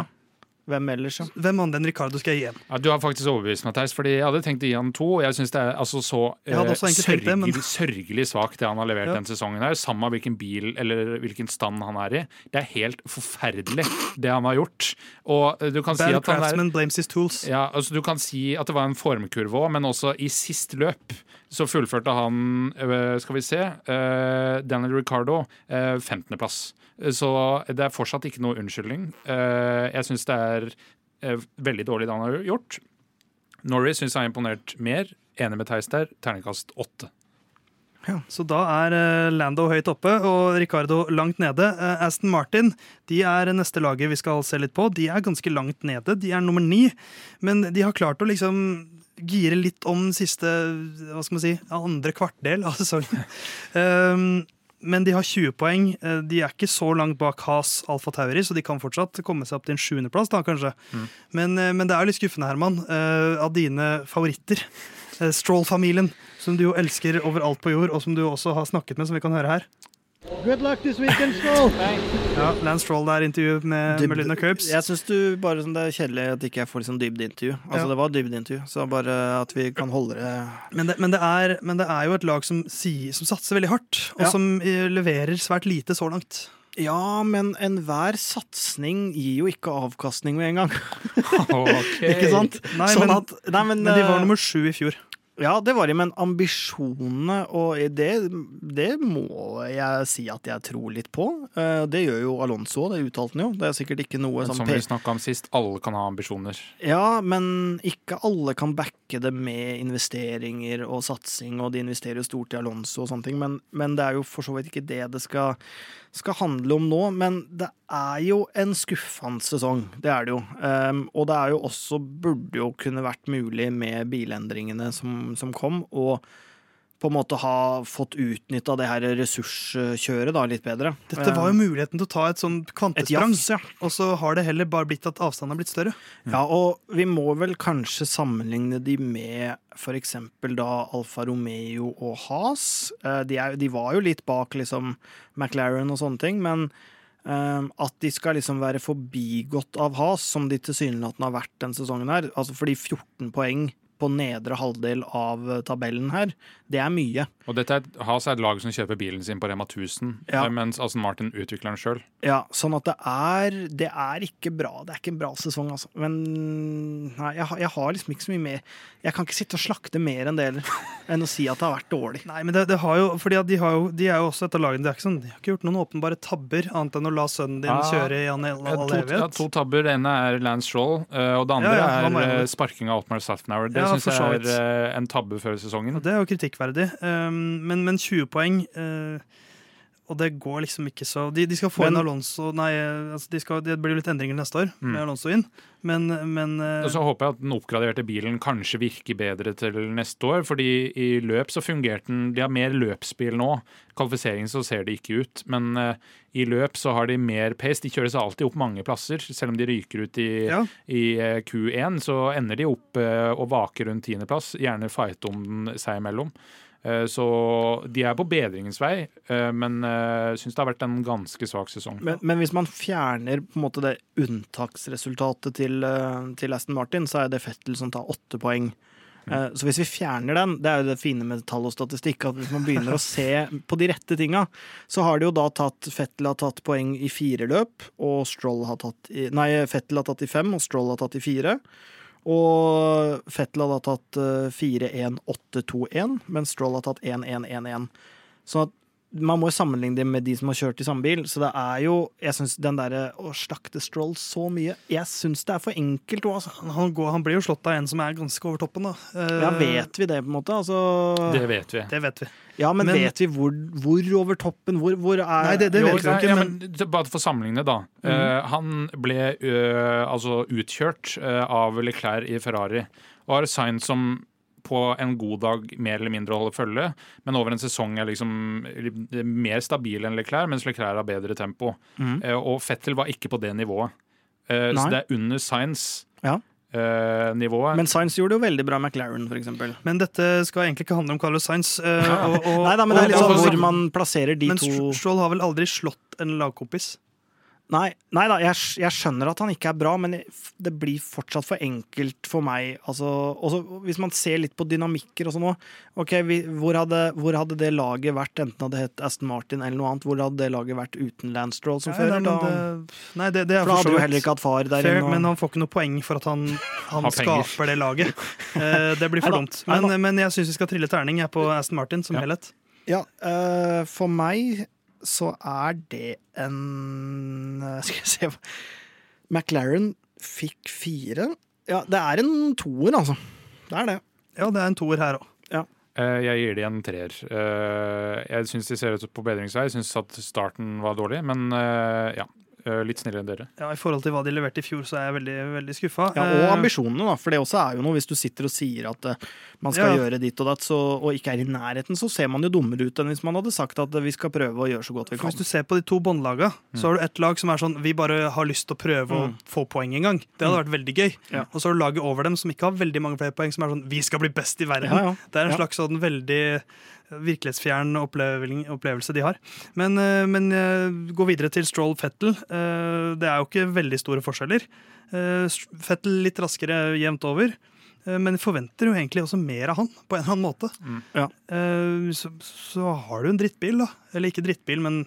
Hvem ellers, ja? Hvem andre enn Ricardo skal jeg gi en? Ja, du har faktisk overbevist meg, Theis. Fordi jeg hadde tenkt å gi han to. Og jeg syns det er altså så eh, også det, men- sørgelig, sørgelig svakt det han har levert Ja. denne sesongen. her Samme hvilken bil eller hvilken stand han er i. Det er helt forferdelig, det han har gjort. Og eh, du kan si at han er blames his tools. ja, altså Du kan si at det var en formkurve òg, men også i sist løp så fullførte han, øh, skal vi se, øh, Daniel Ricardo, øh, 15.-plass. Så det er fortsatt ikke noe unnskyldning. Eh, Jeg syns det er øh, veldig dårlig det han har gjort. Norris syns jeg har imponert mer. Enig med Theis der. Terningkast åtte. Så da er eh, Lando høyt oppe og Ricardo langt nede. Eh, Aston Martin de er neste laget vi skal se litt på. De er ganske langt nede. De er nummer ni. Men de har klart å liksom gire litt om siste hva skal man si, andre kvartdel av sesongen. Um, men de har 20 poeng. Eh, De er ikke så langt bak Has Alfa Tauri, så de kan fortsatt komme seg opp til en sjuendeplass, da, kanskje. Men, eh, men det er jo litt skuffende, Herman, eh, av dine favoritter. Stroll-familien, som du jo elsker overalt på jord, og som du også har snakket med, som vi kan høre her. Good luck this weekend, Stroll! Ja, Lance Stroll der, intervju med, Melinda Curbs. Jeg syns bare sånn, det er kjedelig at ikke jeg får liksom dybdeintervju. Altså, Ja. Det var dybdeintervju, så bare at vi kan holde det Men det, men, det er, men det er jo et lag som, sier, som satser veldig hardt, og Ja. som eh, leverer svært lite så langt. Ja, men enhver satsing gir jo ikke avkastning med en gang. Ok. Ikke sant? Nei, sånn men- at, nei, men, Men de var eh, nummer sju i fjor. Ja, det var de, men ambisjonene og det, det må jeg si at jeg tror litt på. Eh, Det gjør jo Alonso, det uttalte han jo. Det er sikkert ikke noe Men sånn som vi snakka om sist, alle kan ha ambisjoner. Ja, men ikke alle kan backe det med investeringer og satsing, og de investerer jo stort i Alonso og sånne ting, men, men det er jo for så vidt ikke det det skal, skal handle om nå. Men det er jo en skuffende sesong, det er det jo. Um, og det er jo også, burde jo kunne vært mulig med bilendringene som, som kom, og på en måte ha fått utnytta det her ressurskjøret da litt bedre. Dette var jo muligheten til å ta et sånn et kvantesprang, jafs, ja. og så har det heller bare blitt at avstanden har blitt større. Ja, og vi må vel kanskje sammenligne de med for eksempel da Alfa Romeo og Haas. Eh, De, er, de var jo litt bak liksom McLaren og sånne ting, men eh, at de skal liksom være forbigått av Haas, som de tilsynelatende har vært denne sesongen her, altså fordi 14 poeng på nedre halvdel av eh, tabellen her, det er mye. Og dette er, Has er et lag som kjøper bilen sin på Rema 1000, Ja. eh, mens Aston Martin utvikler den sjøl. Ja, sånn at det er Det er ikke bra. Det er ikke en bra sesong, altså. Men nei, jeg, har- jeg har liksom ikke så mye mer Jeg kan ikke sitte og slakte mer enn det heller, enn å si at det har vært dårlig. Nei, men det, det har jo, fordi at de, har jo, de er jo også et av lagene De, ikke sånn, de har ikke gjort noen åpenbare tabber, annet enn å la sønnen din Ah, kjøre i all, To, ja, to tabber. Det ene er Lance Stroll, eh, og det andre Ja, ja, er sparking av Otmar Safnauer. Det Ja, synes syns jeg er eh, en tabbe før sesongen. Og det er jo kritikkverdig. Um, men, men 20 poeng eh, Og det går liksom ikke så De, de skal få Men- inn Alonso Nei, eh, altså de skal, det blir litt endringer neste år Mm. med Alonso inn, men, men eh, Og så håper jeg at den oppgraderte bilen kanskje virker bedre til neste år, fordi i løp så fungerte den De har mer løpsbil nå. Kvalifisering så ser det ikke ut, men eh, i løp så har de mer pace. De kjører seg alltid opp mange plasser, selv om de ryker ut i, ja, i eh, Q1, så ender de opp og vaker rundt tiendeplass. Gjerne fight om den seg imellom. Eh, Så de er på bedringens vei, eh, men uh, syns det har vært en ganske svak sesong. Men, men hvis man fjerner på en måte det unntaksresultatet til, eh, til Aston Martin, så er det Fettel som tar åtte poeng. Mm. Så hvis vi fjerner den, det er jo det fine med tall og statistikk, at hvis man begynner å se på de rette tinga, så har det jo da tatt Fettel har tatt poeng i fire løp, og Stroll har tatt i Nei, Fettel har tatt i fem, og Stroll har tatt i fire. Og Fettel hadde tatt eh, 4-1-8-2-1, mens Stroll har tatt 1-1-1-1. Sånn at man må jo sammenligne det med de som har kjørt i samme bil. Så det er jo Jeg syns den derre å slakte Stroll så mye Jeg syns det er for enkelt òg, altså. han, går, han blir jo slått av en som er ganske over toppen, da. Uh, Ja, vet vi det, på en måte? Altså, Det vet vi. Det vet vi. ja, men, men- vet vi hvor, hvor over toppen? Hvor, hvor er Nei, det- det vet vi ikke. Men... ja, men- Bare for å sammenligne, da. Eh, han ble uh, altså utkjørt eh, av Leclerc i Ferrari, og har sign som på en god dag mer eller mindre holder følge, men over en sesong er liksom mer stabil enn Leclerc, mens Leclerc har bedre tempo. Mm. Eh, og Fettel var ikke på det nivået. Eh, Nei. så det er under Science Ja. Uh, nivået. Men Sainz gjorde det jo veldig bra med McLaren, for eksempel. Men dette skal egentlig ikke handle om Carlos Sainz. Uh, og, og, Nei da, men det er litt sånn hvor man plasserer de Men to Men Stroll har vel aldri slått en lagkompis? Nei, nei da, jeg, jeg skjønner at han ikke er bra, men det blir fortsatt for enkelt for meg. Altså, også hvis man ser litt på dynamikker og sånn òg. Okay, vi, hvor, hadde, hvor hadde det laget vært, enten det hadde hett Aston Martin eller noe annet, hvor hadde det laget vært uten Lance Stroll som fører? da, det, nei, det, det er for da hadde jo du heller ikke hatt far der fair, inne. og- men han får ikke noe poeng for at han, han skaper det laget. Eh, det blir for dumt. Men, men jeg syns vi skal trille terning jeg på Aston Martin som Ja. helhet. Ja, uh, for meg så er det en eh, Skal jeg se McLaren fikk fire. Ja, det er en toer, altså. Det er det. Ja, det er en toer her òg. Ja. Jeg gir de en treer. Eh, Jeg syns de ser ut på bedringsvei. Jeg syns at starten var dårlig, men eh, ja. Eh, Litt snillere enn dere. Ja, I forhold til hva de leverte i fjor, så er jeg veldig, veldig skuffa. Ja, og ambisjonene, da. For det også er jo noe. Hvis du sitter og sier at eh, man skal Ja. gjøre ditt og datt, så, og ikke er i nærheten, så ser man jo dummere ut enn hvis man hadde sagt at eh, vi skal prøve å gjøre så godt vi For kan. Hvis du ser på de to båndlaga, så har du ett lag som er sånn Vi bare har lyst til å prøve Mm. å få poeng en gang. Det hadde vært veldig gøy. Ja. Og så har du laget over dem som ikke har veldig mange flere poeng, som er sånn Vi skal bli best i verden. Ja, ja. Det er en slags sånn veldig virkelighetsfjern opplevelse de har. Men, eh, men eh, gå videre til Stroll Fettel. Eh, Det er jo ikke veldig store forskjeller. Eh, Fettel litt raskere jevnt over. Men forventer jo egentlig også mer av han, på en eller annen måte. Mm. Ja. Eh, Så, så har du en drittbil, da. Eller ikke drittbil, men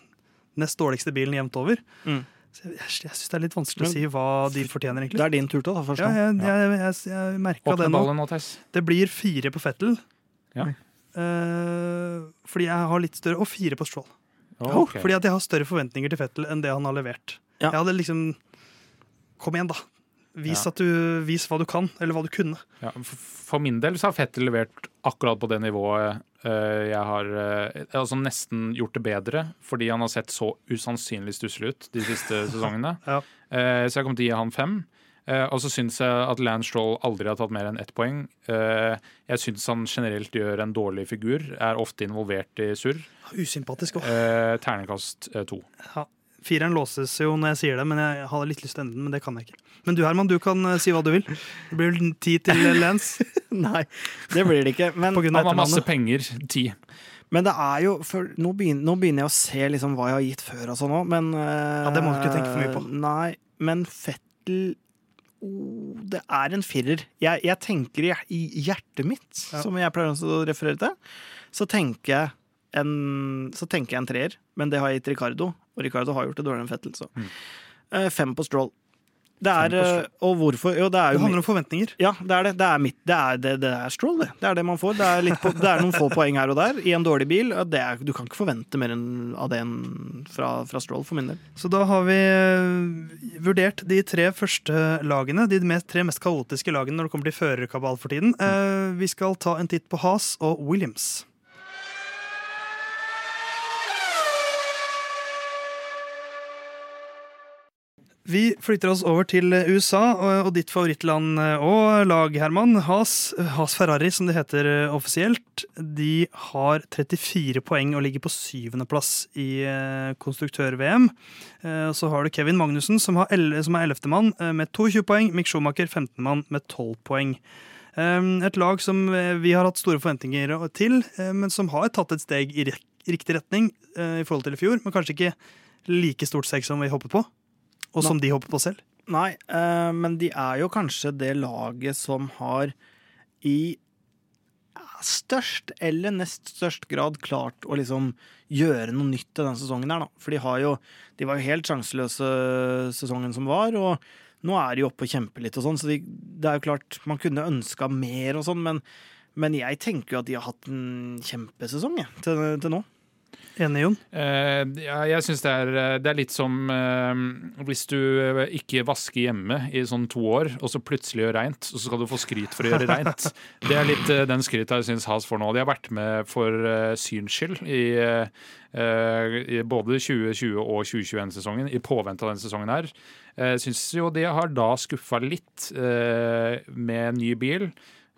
nest dårligste bilen jevnt over. Mm. Så jeg, jeg syns det er litt vanskelig Men- å si hva de fortjener, egentlig. Det er din tur til å ta først. Ja, jeg, jeg, jeg, jeg merka det nå. nå, Det blir fire på Fettel. Ja. Eh, fordi jeg har litt større Og fire på Stroll. Ok. Fordi at jeg har større forventninger til Fettel enn det han har levert. Ja. Jeg hadde liksom Kom igjen, da. Vis, Ja. at du, vis hva du kan, eller hva du kunne. Ja, for min del så har Fettel levert akkurat på det nivået eh, jeg har eh, altså nesten gjort det bedre, fordi han har sett så usannsynlig stusslig ut de siste sesongene. Ja. Eh, så jeg kommer til å gi han fem. Eh, og så syns jeg at Lance Stroll aldri har tatt mer enn ett poeng. Eh, jeg syns han generelt gjør en dårlig figur, er ofte involvert i surr. Usympatisk òg. Ternekast terningkast eh, to. Ja. Fireren låses jo når jeg sier det, men jeg hadde litt lyst til å ende den. Men det kan jeg ikke. Men du Herman, du kan si hva du vil. Det blir vel ti til Lance. Nei, det blir det ikke. Men, Han har masse penger. Ti. men det er jo for nå, begynner, nå begynner jeg å se liksom hva jeg har gitt før og sånn òg, men Ja, det må du ikke tenke for mye på. Nei, men Fettel oh, Det er en firer. Jeg, jeg tenker i, i hjertet mitt, Ja. som jeg pleier å referere til, så tenker jeg en, så tenker jeg en treer, men det har jeg gitt Ricardo, og Ricardo har gjort det dårligere enn Fettel. Så. Mm. Eh, fem på Stroll. Det er, eh, og hvorfor? Jo, det er Det handler om forventninger. ja, det er det. Det er, mitt, det er, det, det er Stroll, det. Det er det man får. Det er, på, det er noen få poeng her og der i en dårlig bil. Det er, du kan ikke forvente mer av det enn fra, fra Stroll, for min del. Så da har vi eh, vurdert de tre første lagene, de mest, tre mest kaotiske lagene når det kommer til førerkabal for tiden. Mm. vi skal ta en titt på Haas og Williams. Vi flytter oss over til USA og, ditt favorittland eh, og lag, Herman. Haas, Haas Ferrari, som det heter eh, offisielt, de har 34 poeng og ligger på syvendeplass i eh, konstruktør-VM. Så har du Kevin Magnussen, som, har som er ellevtemann med 22 poeng. Mick Schumacher 15-mann med 12 poeng. Et lag som vi har hatt store forventninger til, men som har tatt et steg i riktig retning i forhold til i fjor. Men kanskje ikke like stort steg som vi håpet på, og som de hopper på selv. Nei, eh, men de er jo kanskje det laget som har i størst eller nest størst grad klart å liksom gjøre noe nytt til denne sesongen her, da. For de har jo De var jo helt sjanseløse sesongen som var, og nå er de oppe og kjemper litt og sånn, så de, det er jo klart Man kunne ønska mer og sånn, men, men jeg tenker jo at de har hatt en kjempesesong, jeg, til, til nå. Enig, Jon? Eh, ja, jeg syns det, er- det er litt som eh, hvis du eh, ikke vasker hjemme i sånn to år, og så plutselig gjør reint, og så skal du få skryt for å gjøre reint. Det er litt eh, den skryta jeg syns Has får nå. De har vært med for syns skyld i, eh, i både 2020- og 2021-sesongen, i påvente av denne sesongen her. Jeg syns jo de har da skuffa litt eh, med ny bil.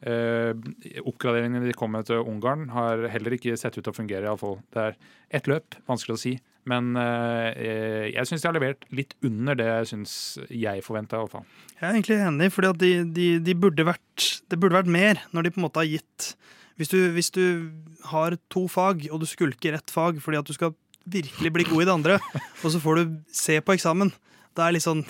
Uh, oppgraderingene de kom med til Ungarn, har heller ikke sett ut til å fungere. i alle fall. Det er ett løp, vanskelig å si. Men eh, jeg syns de har levert litt under det jeg syns jeg forventa. Jeg er egentlig enig, at de, de, de burde vært, det burde vært mer når de på en måte har gitt hvis du, hvis du har to fag, og du skulker ett fag fordi at du skal virkelig bli god i det andre, og så får du se på eksamen, da er litt sånn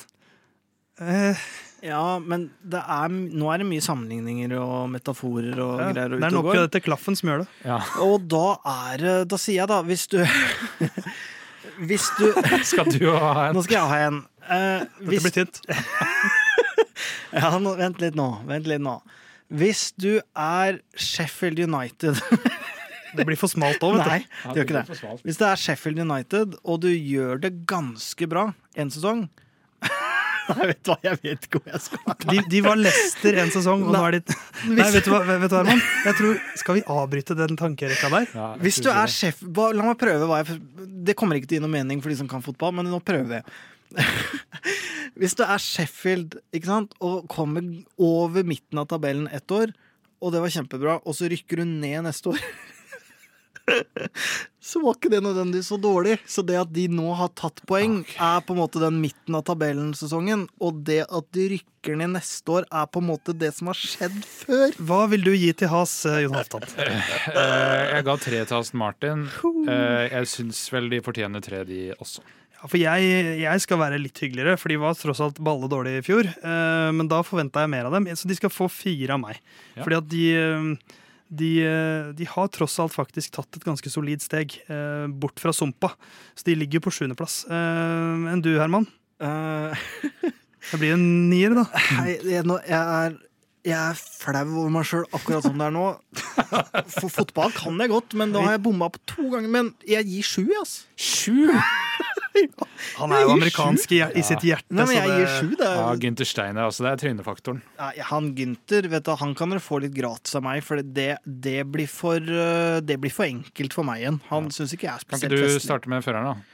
eh, Ja, men det er, nå er det mye sammenligninger og metaforer og ja, greier. Det er nok av dette klaffen som gjør det. Ja. Og da er det Da sier jeg, da, hvis du Hvis du Skal du ha en Nå skal jeg ha en. Eh, Dette blir tynt. ja, nå, vent litt nå. Vent litt nå. Hvis du er Sheffield United Det blir for smalt òg, vet Nei, du. det gjør ikke det. Hvis det er Sheffield United, og du gjør det ganske bra en sesong Nei, vet du hva, jeg vet ikke hvor jeg skal. De, de var Lester en sesong, og nå er de Nei, vet du hva, vet du hva Herman? Jeg tror, Skal vi avbryte den tankerekka der? Ja, Hvis du er sjef ba, La meg prøve hva jeg Det kommer ikke til å gi noe mening for de som kan fotball, men nå prøver jeg. Hvis du er Sheffield ikke sant, og kommer over midten av tabellen ett år, og det var kjempebra, og så rykker du ned neste år så var ikke det nødvendigvis så dårlig. Så det at de nå har tatt poeng, er på en måte den midten av tabellen-sesongen. Og det at de rykker ned neste år, er på en måte det som har skjedd før. Hva vil du gi til Has, eh, Jon Halvdan? Eh, jeg ga tre til Aston Martin. Eh, jeg syns vel de fortjener tre, de også. Ja, for jeg, jeg skal være litt hyggeligere, for de var tross alt balle dårlige i fjor. eh, men da forventa jeg mer av dem, så de skal få fire av meg. Ja. Fordi at de, de, eh, de har tross alt faktisk tatt et ganske solid steg eh, bort fra sumpa. Så de ligger på sjuendeplass. Eh, enn du, Herman? Uh... Det blir en nier, da. Nei, jeg, jeg er jeg er flau over meg sjøl akkurat som det er nå. For fotball kan jeg godt, men da har jeg bomma på to ganger. Men jeg gir sju, ass. Sju! Han er jo amerikansk i, i sitt hjerte. Nei, men jeg det- gir sju. Det Ja, er, Gynter Steiner, altså. Det er trynefaktoren. Han Gynter, vet du, han kan dere få litt gratis av meg, for det, det, blir, for, øh, det blir for enkelt for meg igjen. Han syns ikke jeg er Kan ikke du starte med føreren, da?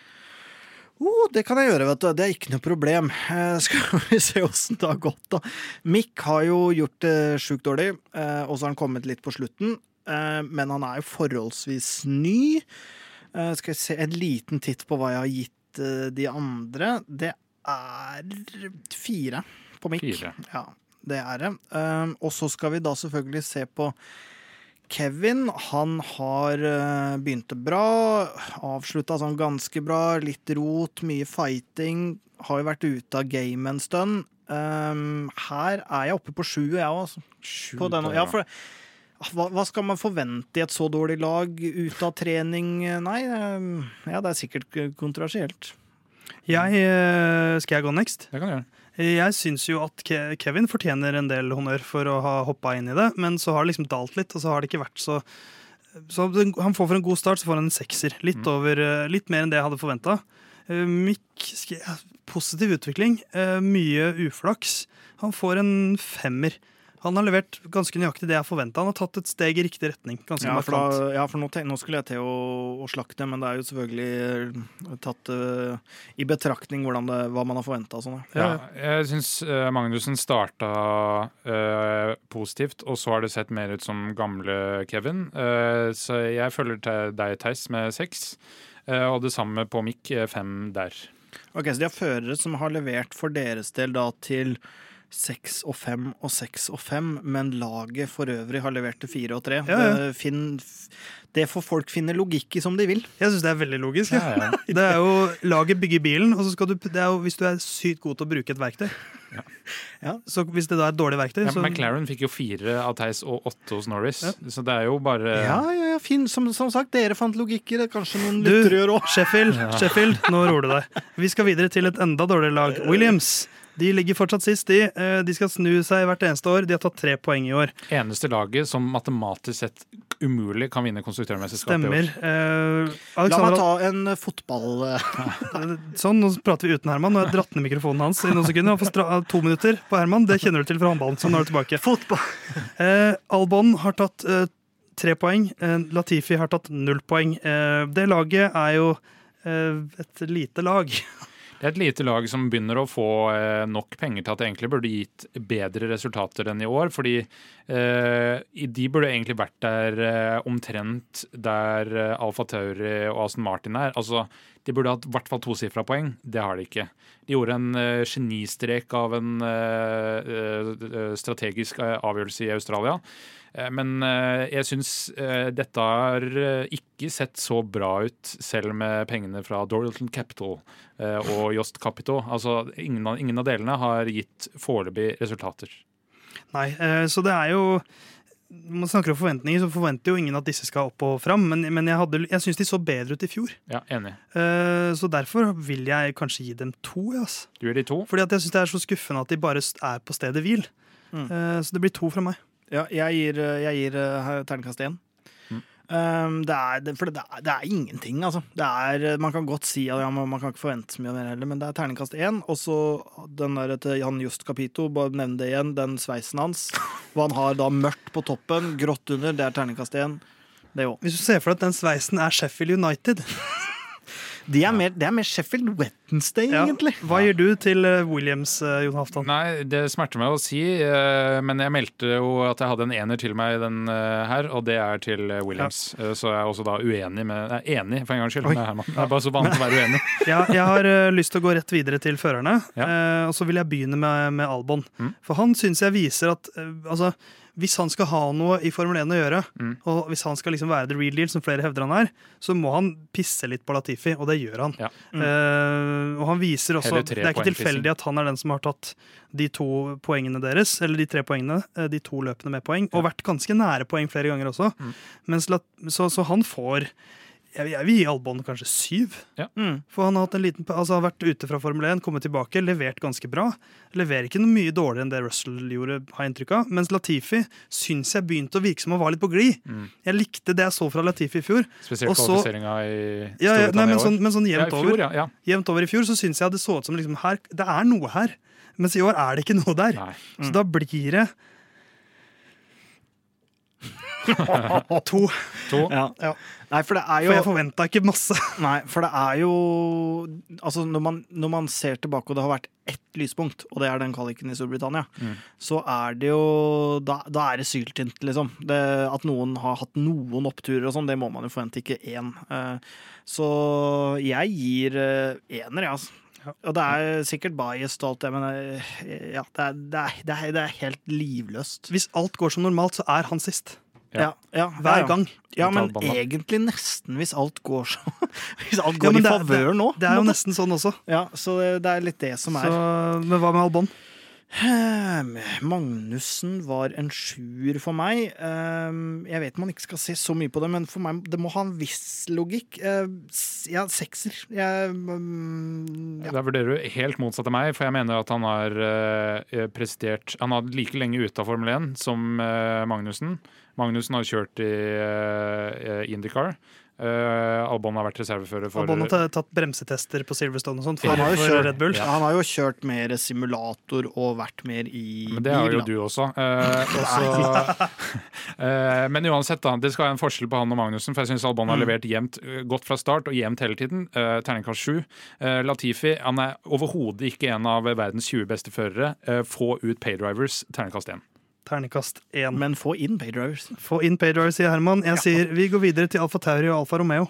Oh, det kan jeg gjøre, vet du. Det er ikke noe problem. Eh, skal vi se åssen det har gått, da. Mick har jo gjort det sjukt dårlig, eh, og så har han kommet litt på slutten. Eh, men han er jo forholdsvis ny. Eh, skal vi se en liten titt på hva jeg har gitt eh, de andre. Det er fire på mic. Fire. Ja, det er det. Eh, og så skal vi da selvfølgelig se på Kevin, han har uh, begynt bra, avslutta sånn ganske bra. Litt rot, mye fighting. Har jo vært ute av game en stund. Um, her er jeg oppe på sju, jeg òg. Ja, for hva, hva skal man forvente i et så dårlig lag ut av trening? Nei, um, ja, det er sikkert kontroversielt. Jeg, eh, skal jeg gå next? Det kan du gjøre. Jeg syns jo at Kevin fortjener en del honnør for å ha hoppa inn i det, men så har det liksom dalt litt, og så har det ikke vært så så Han får for en god start, så får han en sekser. Litt, over, eh, litt mer enn det jeg hadde forventa. Mick Positiv utvikling. eh, Mye uflaks. Han får en femmer. Han har levert ganske nøyaktig det jeg forventa. Han har tatt et steg i riktig retning. Ganske Ja, for, da, ja, for nå, nå skulle jeg til å, å slakte, men det er jo selvfølgelig eh, tatt uh, i betraktning det, hva man har forventa. Sånn, ja. Ja, Ja, jeg syns Magnussen starta uh, positivt, og så har det sett mer ut som gamle Kevin. Eh, så jeg følger til deg, Theis, med seks. Eh, og det samme på Mick, fem der. Ok, Så de har førere som har levert for deres del da til seks og fem og seks og fem, men laget for øvrig har levert til fire og tre. Ja, ja. Det, finn, det får folk finne logikk i som de vil. Jeg syns det er veldig logisk. Ja. Ja, ja. Det er jo Laget bygger bilen, og så skal du, det er jo, hvis du er sykt god til å bruke et verktøy Ja. Ja. Så hvis det da er et dårlig verktøy, Ja, så McLaren fikk jo fire av Theis og åtte hos Norris, så det er jo bare Ja, ja, ja, fin. Som, som sagt, dere fant logikk i det. Kanskje noen lyttere gjør òg. Sheffield, Sheffield, nå roer du deg. Vi skal videre til et enda dårligere lag. Williams. De ligger fortsatt sist, de. Eh, De skal snu seg hvert eneste år. De har tatt tre poeng i år. eneste laget som matematisk sett umulig kan vinne konstruktørmesterskapet i Stemmer. år. Eh, La meg ta en eh, fotball... eh, sånn, nå prater vi uten Herman. Nå har jeg dratt ned mikrofonen hans i noen sekunder. Han får stra to minutter på Herman. Det kjenner du til fra håndballen. Så nå er du tilbake. Fotball. Eh, Albon har tatt eh, tre poeng. Latifi har tatt null poeng. Eh, det laget er jo et lite lag. Det er et lite lag som begynner å få eh, nok penger til at det egentlig burde gitt bedre resultater enn i år. Fordi eh, de burde egentlig vært der eh, omtrent der Alfa Tauri og Aston Martin er. Altså, De burde hatt i hvert fall tosifra poeng. Det har de ikke. De gjorde en eh, genistrek av en strategisk avgjørelse i Australia. Eh, Men eh, jeg syns eh, dette har ikke sett så bra ut, selv med pengene fra Doralton Capital og Jost Capito. Altså, ingen av, ingen av delene har gitt foreløpig resultater. Nei, så det er jo man snakker om forventninger, så forventer jo ingen at disse skal opp og fram. Men, men jeg, hadde, jeg syns de så bedre ut i fjor. Ja, Enig. Uh, Så derfor vil jeg kanskje gi dem to. Yes. Du gir de to. Fordi at jeg syns det er så skuffende at de bare er på stedet hvil. Mm. Uh, Så det blir to fra meg. Ja, jeg gir, eh, jeg gir eh, terningkast én. Mm. Um, det er, det, for det er, det er ingenting, altså. Det er, eh, man kan godt si at ja, man, man kan ikke forvente så mye mer heller, men det er terningkast én. Og så den der til Jan Just Capito, bare nevn det igjen, den sveisen hans. Hvor han har da mørkt på toppen, grått under, det er terningkast én. Det òg. Hvis du ser for deg at den sveisen er Sheffield United De er mer, det er mer Sheffield Wednesday, Ja. egentlig. Hva gir du til eh, Williams, eh, Jon Halvdan? Nei, det smerter meg å si, eh, men jeg meldte jo at jeg hadde en ener til meg den eh, her, og det er til Williams. Ja. Så jeg er også da uenig med Nei, enig, for en gangs skyld, Oi. med Herman. Det er bare så vant til å være uenig. Ja, jeg har lyst til å gå rett videre til førerne. Ja. eh, og så vil jeg begynne med, med Albon. Mm. For han syns jeg viser at altså, hvis han skal ha noe i Formel 1 å gjøre, Mm. og hvis han skal liksom være the real deal, som flere hevder han er, så må han pisse litt på Latifi, og det gjør han. Ja. Eh, og han viser også Det er ikke tilfeldig at han er den som har tatt de to poengene deres, eller de tre poengene, eh, de to løpene med poeng, og vært ganske nære poeng flere ganger også. Mm. Mens, så, så han får jeg, jeg vil gi Albon kanskje syv. Mm. For han har, hatt en liten, altså har vært ute fra Formel 1, kommet tilbake, levert ganske bra. Leverer ikke noe mye dårligere enn det Russell gjorde, har jeg inntrykk av. Mens Latifi syns jeg begynte å virke som han var litt på glid. Mm. Jeg likte det jeg så fra Latifi i fjor. Spesielt Og kvalifiseringa i Ja, ja, nei, men, sånn, men sånn Ja, jevnt i fjor, over, ja, ja. jevnt over i fjor så syns jeg det så ut som liksom her, det er noe her. Mens i år er det ikke noe der. Mm. Så da blir det to. To. Ja. Ja. Nei, for det er For jeg forventa ikke masse. Nei, for det er jo Altså, når man, når man ser tilbake, og det har vært ett lyspunkt, og det er den kvaliken i Storbritannia, Mm. så er det jo Da, da er det syltynt, liksom. Det, at noen har hatt noen oppturer og sånn, det må man jo forvente, ikke én. Eh, Så jeg gir eh, ener, jeg, altså. Ja. Og det er sikkert biased og alt det, men eh, ja, det, er, det, er, det er helt livløst. Hvis alt går som normalt, så er han sist. Ja. Ja, Hver ja. gang. Ja, men egentlig nesten hvis alt går så Hvis alt går i favør nå. Det er jo nesten sånn også. Ja, så det, er litt det som Så, er. men hva med Albon? Magnussen var en sjuer for meg. Ehm, Jeg vet man ikke skal se så mye på det, men for meg det må ha en viss logikk. Eh, Ja, sekser. Jeg, mm, ja. Da vurderer du helt motsatt av meg, for jeg mener at han har eh, prestert Han har like lenge ute av Formel 1 som eh, Magnussen. Magnussen har kjørt i Indycar. Uh, Albon har vært reservefører for Albon har tatt- bremsetester på Silverstone og sånt for, Han har jo for kjørt- Red Bull. Ja, Han har jo kjørt mer simulator og vært mer i Men det har jo da. du også. Uh, og så- Eh, men uansett, da, det skal være en forskjell på han og Magnussen. For jeg syns Albon har Mm. levert jevnt, eh, godt fra start og jevnt hele tiden. Uh, Terningkast sju. Eh, Latifi han er overhodet ikke en av verdens 20 beste førere. Eh, få ut paydrivers. Terningkast én. Ternekast én. Men få inn paydrivers. Få inn Paydrivers, sier Herman. Jeg sier vi går videre til Alfa Tauri og Alfa Romeo.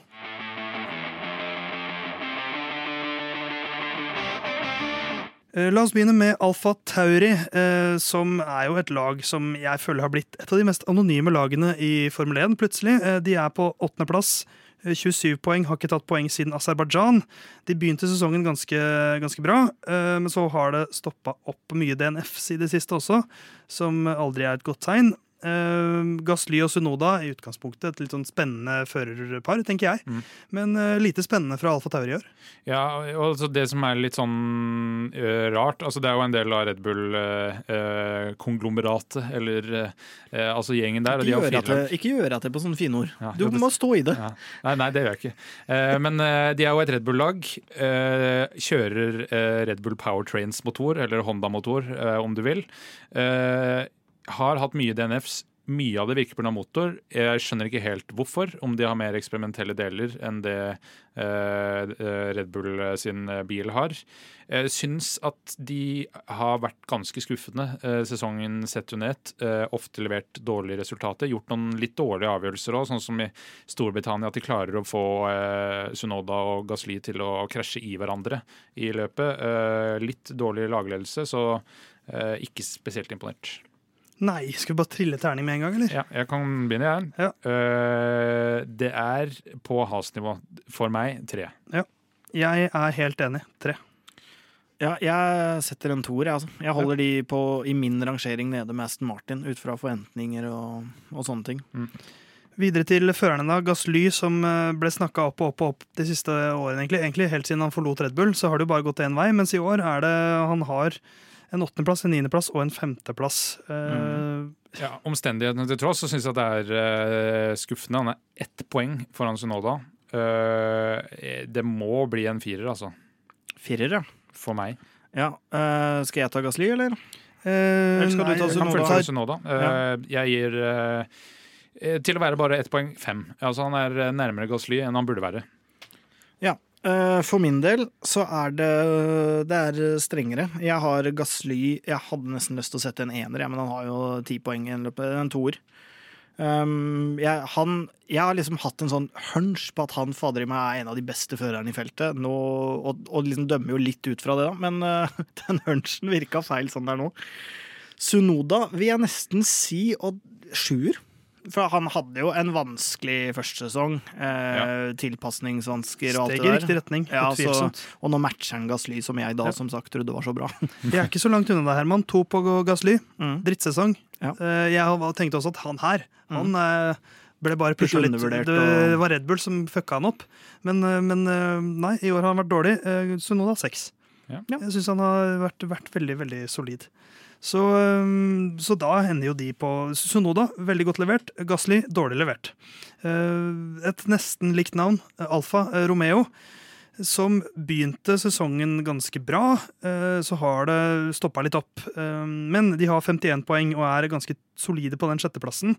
Eh, La oss begynne med Alfa Tauri, eh, som er jo et lag som jeg føler har blitt et av de mest anonyme lagene i Formel 1, plutselig. Eh, De er på åttendeplass. eh, 27 poeng, har ikke tatt poeng siden Aserbajdsjan. De begynte sesongen ganske, ganske bra, eh, men så har det stoppa opp mye DNFs i det siste også, som aldri er et godt tegn. Uh, Gasly og Sunoda i utgangspunktet et litt sånn spennende førerpar, tenker jeg. Mm. Men uh, lite spennende fra Alfa Tauri i år. Ja, og altså det som er litt sånn uh, rart altså Det er jo en del av Red Bull-konglomeratet, eller altså gjengen der. og de Ikke har gjør, det, ikke gjør at det på sånne fine ord. Ja, Du det- må stå i det. Ja. Nei, nei, det gjør jeg ikke. Eh, men de er jo et Red Bull-lag. Eh, kjører Red Bull Powertrains-motor, eller Honda-motor, om du vil. Eh, har hatt mye DNFs. Mye av det virker pga. motor. Jeg skjønner ikke helt hvorfor, om de har mer eksperimentelle deler enn det eh, eh, Red Bull eh, sin eh, bil har. Jeg syns at de har vært ganske skuffende eh, sesongen sett under ett. Eh, ofte levert dårlige resultater. Gjort noen litt dårlige avgjørelser òg, sånn som i Storbritannia, at de klarer å få Sunoda og Gasli til å krasje i hverandre i løpet. Litt dårlig lagledelse, så ikke spesielt imponert. Nei, skal vi bare trille terning med en gang, eller? Ja, jeg kan begynne, jeg. Ja. Uh, det er på has-nivå. For meg tre. Ja. Jeg er helt enig. Tre. Ja, jeg setter en toer, jeg, altså. Jeg holder de på, i min rangering nede med Aston Martin, ut fra forventninger og, og sånne ting. Videre til førerne, da. Gassly, som eh, ble snakka opp og opp og opp de siste årene. Egentlig. egentlig Helt siden han forlot Red Bull, så har det jo bare gått én vei. Mens i år er det han har en åttendeplass, en niendeplass og en femteplass. Eh, Ja, Omstendighetene til tross så syns jeg det er eh, skuffende. Han er ett poeng foran Sunoda. Eh, det må bli en firer, altså. Firer, ja. For meg. ja. eh, skal jeg ta Gasly, eller? eh, Eller skal du ta nei, Jeg kan Sunoda? Sunoda. Eh, jeg gir til å være bare ett poeng fem. Altså, han er nærmere Gasly enn han burde være. Ja. Eh, For min del så er det, det er strengere. Jeg har Gasly Jeg hadde nesten lyst til å sette en ener, men han har jo ti poeng i en løpet. En toer. Um, jeg, han, jeg har liksom hatt en sånn hunch på at han fader i meg er en av de beste førerne i feltet. Nå, og, og liksom dømmer jo litt ut fra det, da, men uh, den hunchen virka feil sånn der nå. Sunoda vil jeg nesten si og sjuer. For han hadde jo en vanskelig første sesong. Eh, Tilpasningsvansker og alt Steg i det der. riktig retning, Ja, så, og nå matcher han Gasly, som jeg da som sagt trodde var så bra. Jeg er ikke så langt unna deg, Herman. To på Gasly. Mm. Drittsesong. Ja. Eh, Jeg tenkte også at han her, han eh, ble bare pusha Litt. Det var Red Bull som fucka han opp. Men, eh, men eh, nei, i år har han vært dårlig. Eh, Sunoda seks. Ja. Jeg syns han har vært, vært veldig, veldig solid. Så, så da hender jo de på Sunoda, veldig godt levert. Gasly, dårlig levert. Eh, Et nesten likt navn, Alfa eh, Romeo, som begynte sesongen ganske bra. eh, Så har det stoppa litt opp. Eh, Men de har 51 poeng og er ganske solide på den sjetteplassen.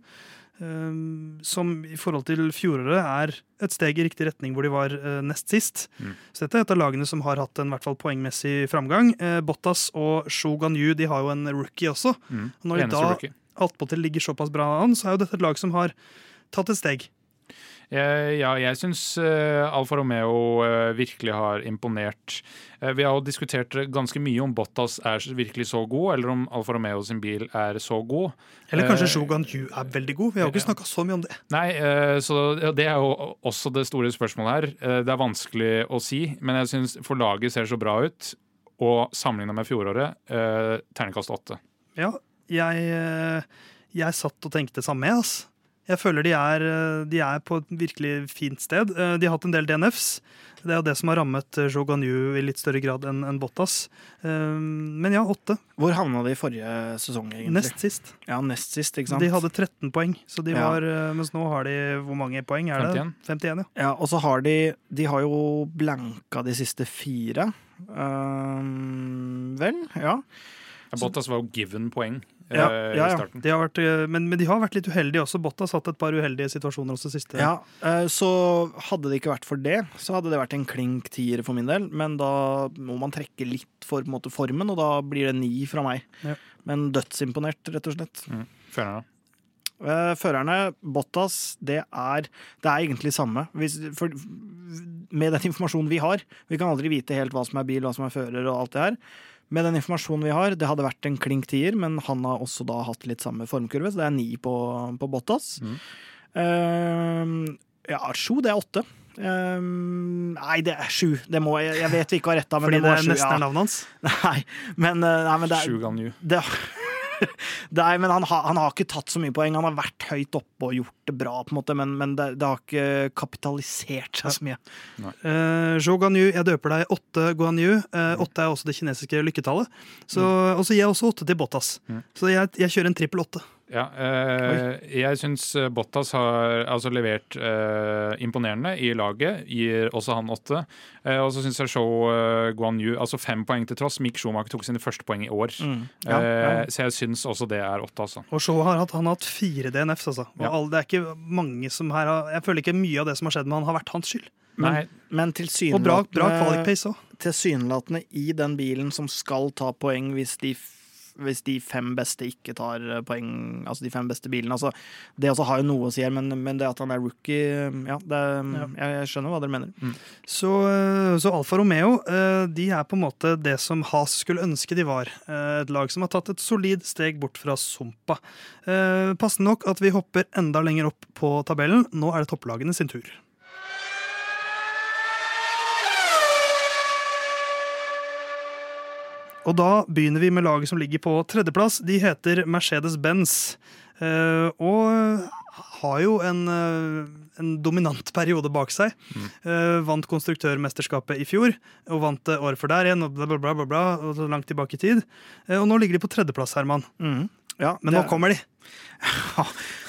eh, Som i forhold til fjoråret er et steg i riktig retning, hvor de var nest sist. Mm. Så dette er et av lagene som har hatt en hvert fall poengmessig framgang. Bottas og Shogun Yu de har jo en rookie også. Mm. Når de da attpåtil ligger såpass bra an, så er jo dette et lag som har tatt et steg. Eh, Ja, jeg syns Alfa Romeo eh, virkelig har imponert. Eh, Vi har jo diskutert ganske mye om Bottas er virkelig så god, eller om Alfa Romeo sin bil er så god. Eller kanskje Eh, Shogun Yu er veldig god. Vi har jo ikke snakka så mye om det. Nei, eh, så det er jo også det store spørsmålet her. Eh, Det er vanskelig å si, men jeg syns for laget ser så bra ut. Og sammenligna med fjoråret, eh, terningkast åtte. Ja, jeg, eh, jeg satt og tenkte samme, jeg, ass. Jeg føler de er, eh, de er på et virkelig fint sted. Eh, De har hatt en del DNFs. Det er jo det som har rammet eh, Shogun Yu i litt større grad enn en Bottas. Eh, Men ja, åtte. Hvor havna de i forrige sesong, egentlig? Nest sist. Ja, nest sist, ikke sant? De hadde 13 poeng, så de var, ja. mens nå har de Hvor mange poeng er det? 51. 51 ja. Ja, og så har de De har jo blanka de siste fire. Um, vel, ja. Ja, Bottas var jo given poeng eh, Ja, ja, ja. De har vært, eh, men, men de har vært litt uheldige også. Bottas har hatt et par uheldige situasjoner også siste. ja. eh, Så hadde det ikke vært for det, så hadde det vært en klink tier for min del. Men da må man trekke litt for på en måte, formen, og da blir det ni fra meg. Ja. Men dødsimponert, rett og slett. Mm. Førerne. Eh, Førerne, Bottas, det er, det er egentlig samme. Hvis, for, med den informasjonen vi har Vi kan aldri vite helt hva som er bil, hva som er fører og alt det her. Med den informasjonen vi har, det hadde vært en klink tier, men han har også da hatt litt samme formkurve, så det er ni på, på Bottas. Mm. Uh, ja, sju, det er åtte. Um, nei, det er sju. Det må jeg, jeg vet vi ikke har retta, men Fordi det det må er sju. nesten er navnet hans. Nei, men, eh, nei, men det er, Sju ganger det, Nei, men han, har- han har ikke tatt så mye poeng. Han har vært høyt oppe og gjort det bra, på en måte, men, men det, det har ikke kapitalisert seg så mye. Uh, Zhou Guanyu, jeg døper deg åtte Guanyu. Uh, åtte er også det kinesiske lykketallet. Så, Og så gir jeg også åtte til Bottas. Mm. Så jeg, jeg kjører en trippel åtte. Ja, eh, jeg syns Bottas har altså levert eh, imponerende i laget. Gir også han åtte. Eh, og så syns jeg Show eh, Guan Yu, altså fem poeng til tross. Mick Schumacher tok sine første poeng i år. Mm. Ja, ja. Eh, så jeg syns også det er åtte, altså. Og Show har hatt, han har hatt fire DNFs, altså. Og Ja. alle, det ikke mange som her har Jeg føler ikke mye av det som har skjedd med han, har vært hans skyld. Nei, Men Og bra, bra tilsynelatende kvalik-pace òg. tilsynelatende i den bilen som skal ta poeng hvis de, hvis de fem beste ikke tar eh, poeng, altså de fem beste bilene. Altså, det også har jo noe å si her, men, men det at han er rookie Ja, det, Ja. Jeg, skjønner hva dere mener. Så, eh, så Alfa Romeo eh, de er på en måte det som Has skulle ønske de var. Eh, Et lag som har tatt et solid steg bort fra sumpa. Eh, Passende nok at vi hopper enda lenger opp på tabellen. Nå er det topplagene sin tur. Og da begynner vi med laget som ligger på tredjeplass. De heter Mercedes-Benz. eh, og har jo en, eh, en dominant periode bak seg. Eh, vant konstruktørmesterskapet i fjor, og vant det året for der igjen, og bla, bla, bla, bla, og så langt tilbake i tid. Og nå ligger de på tredjeplass, Herman. Mhm. Ja, Men nå kommer de.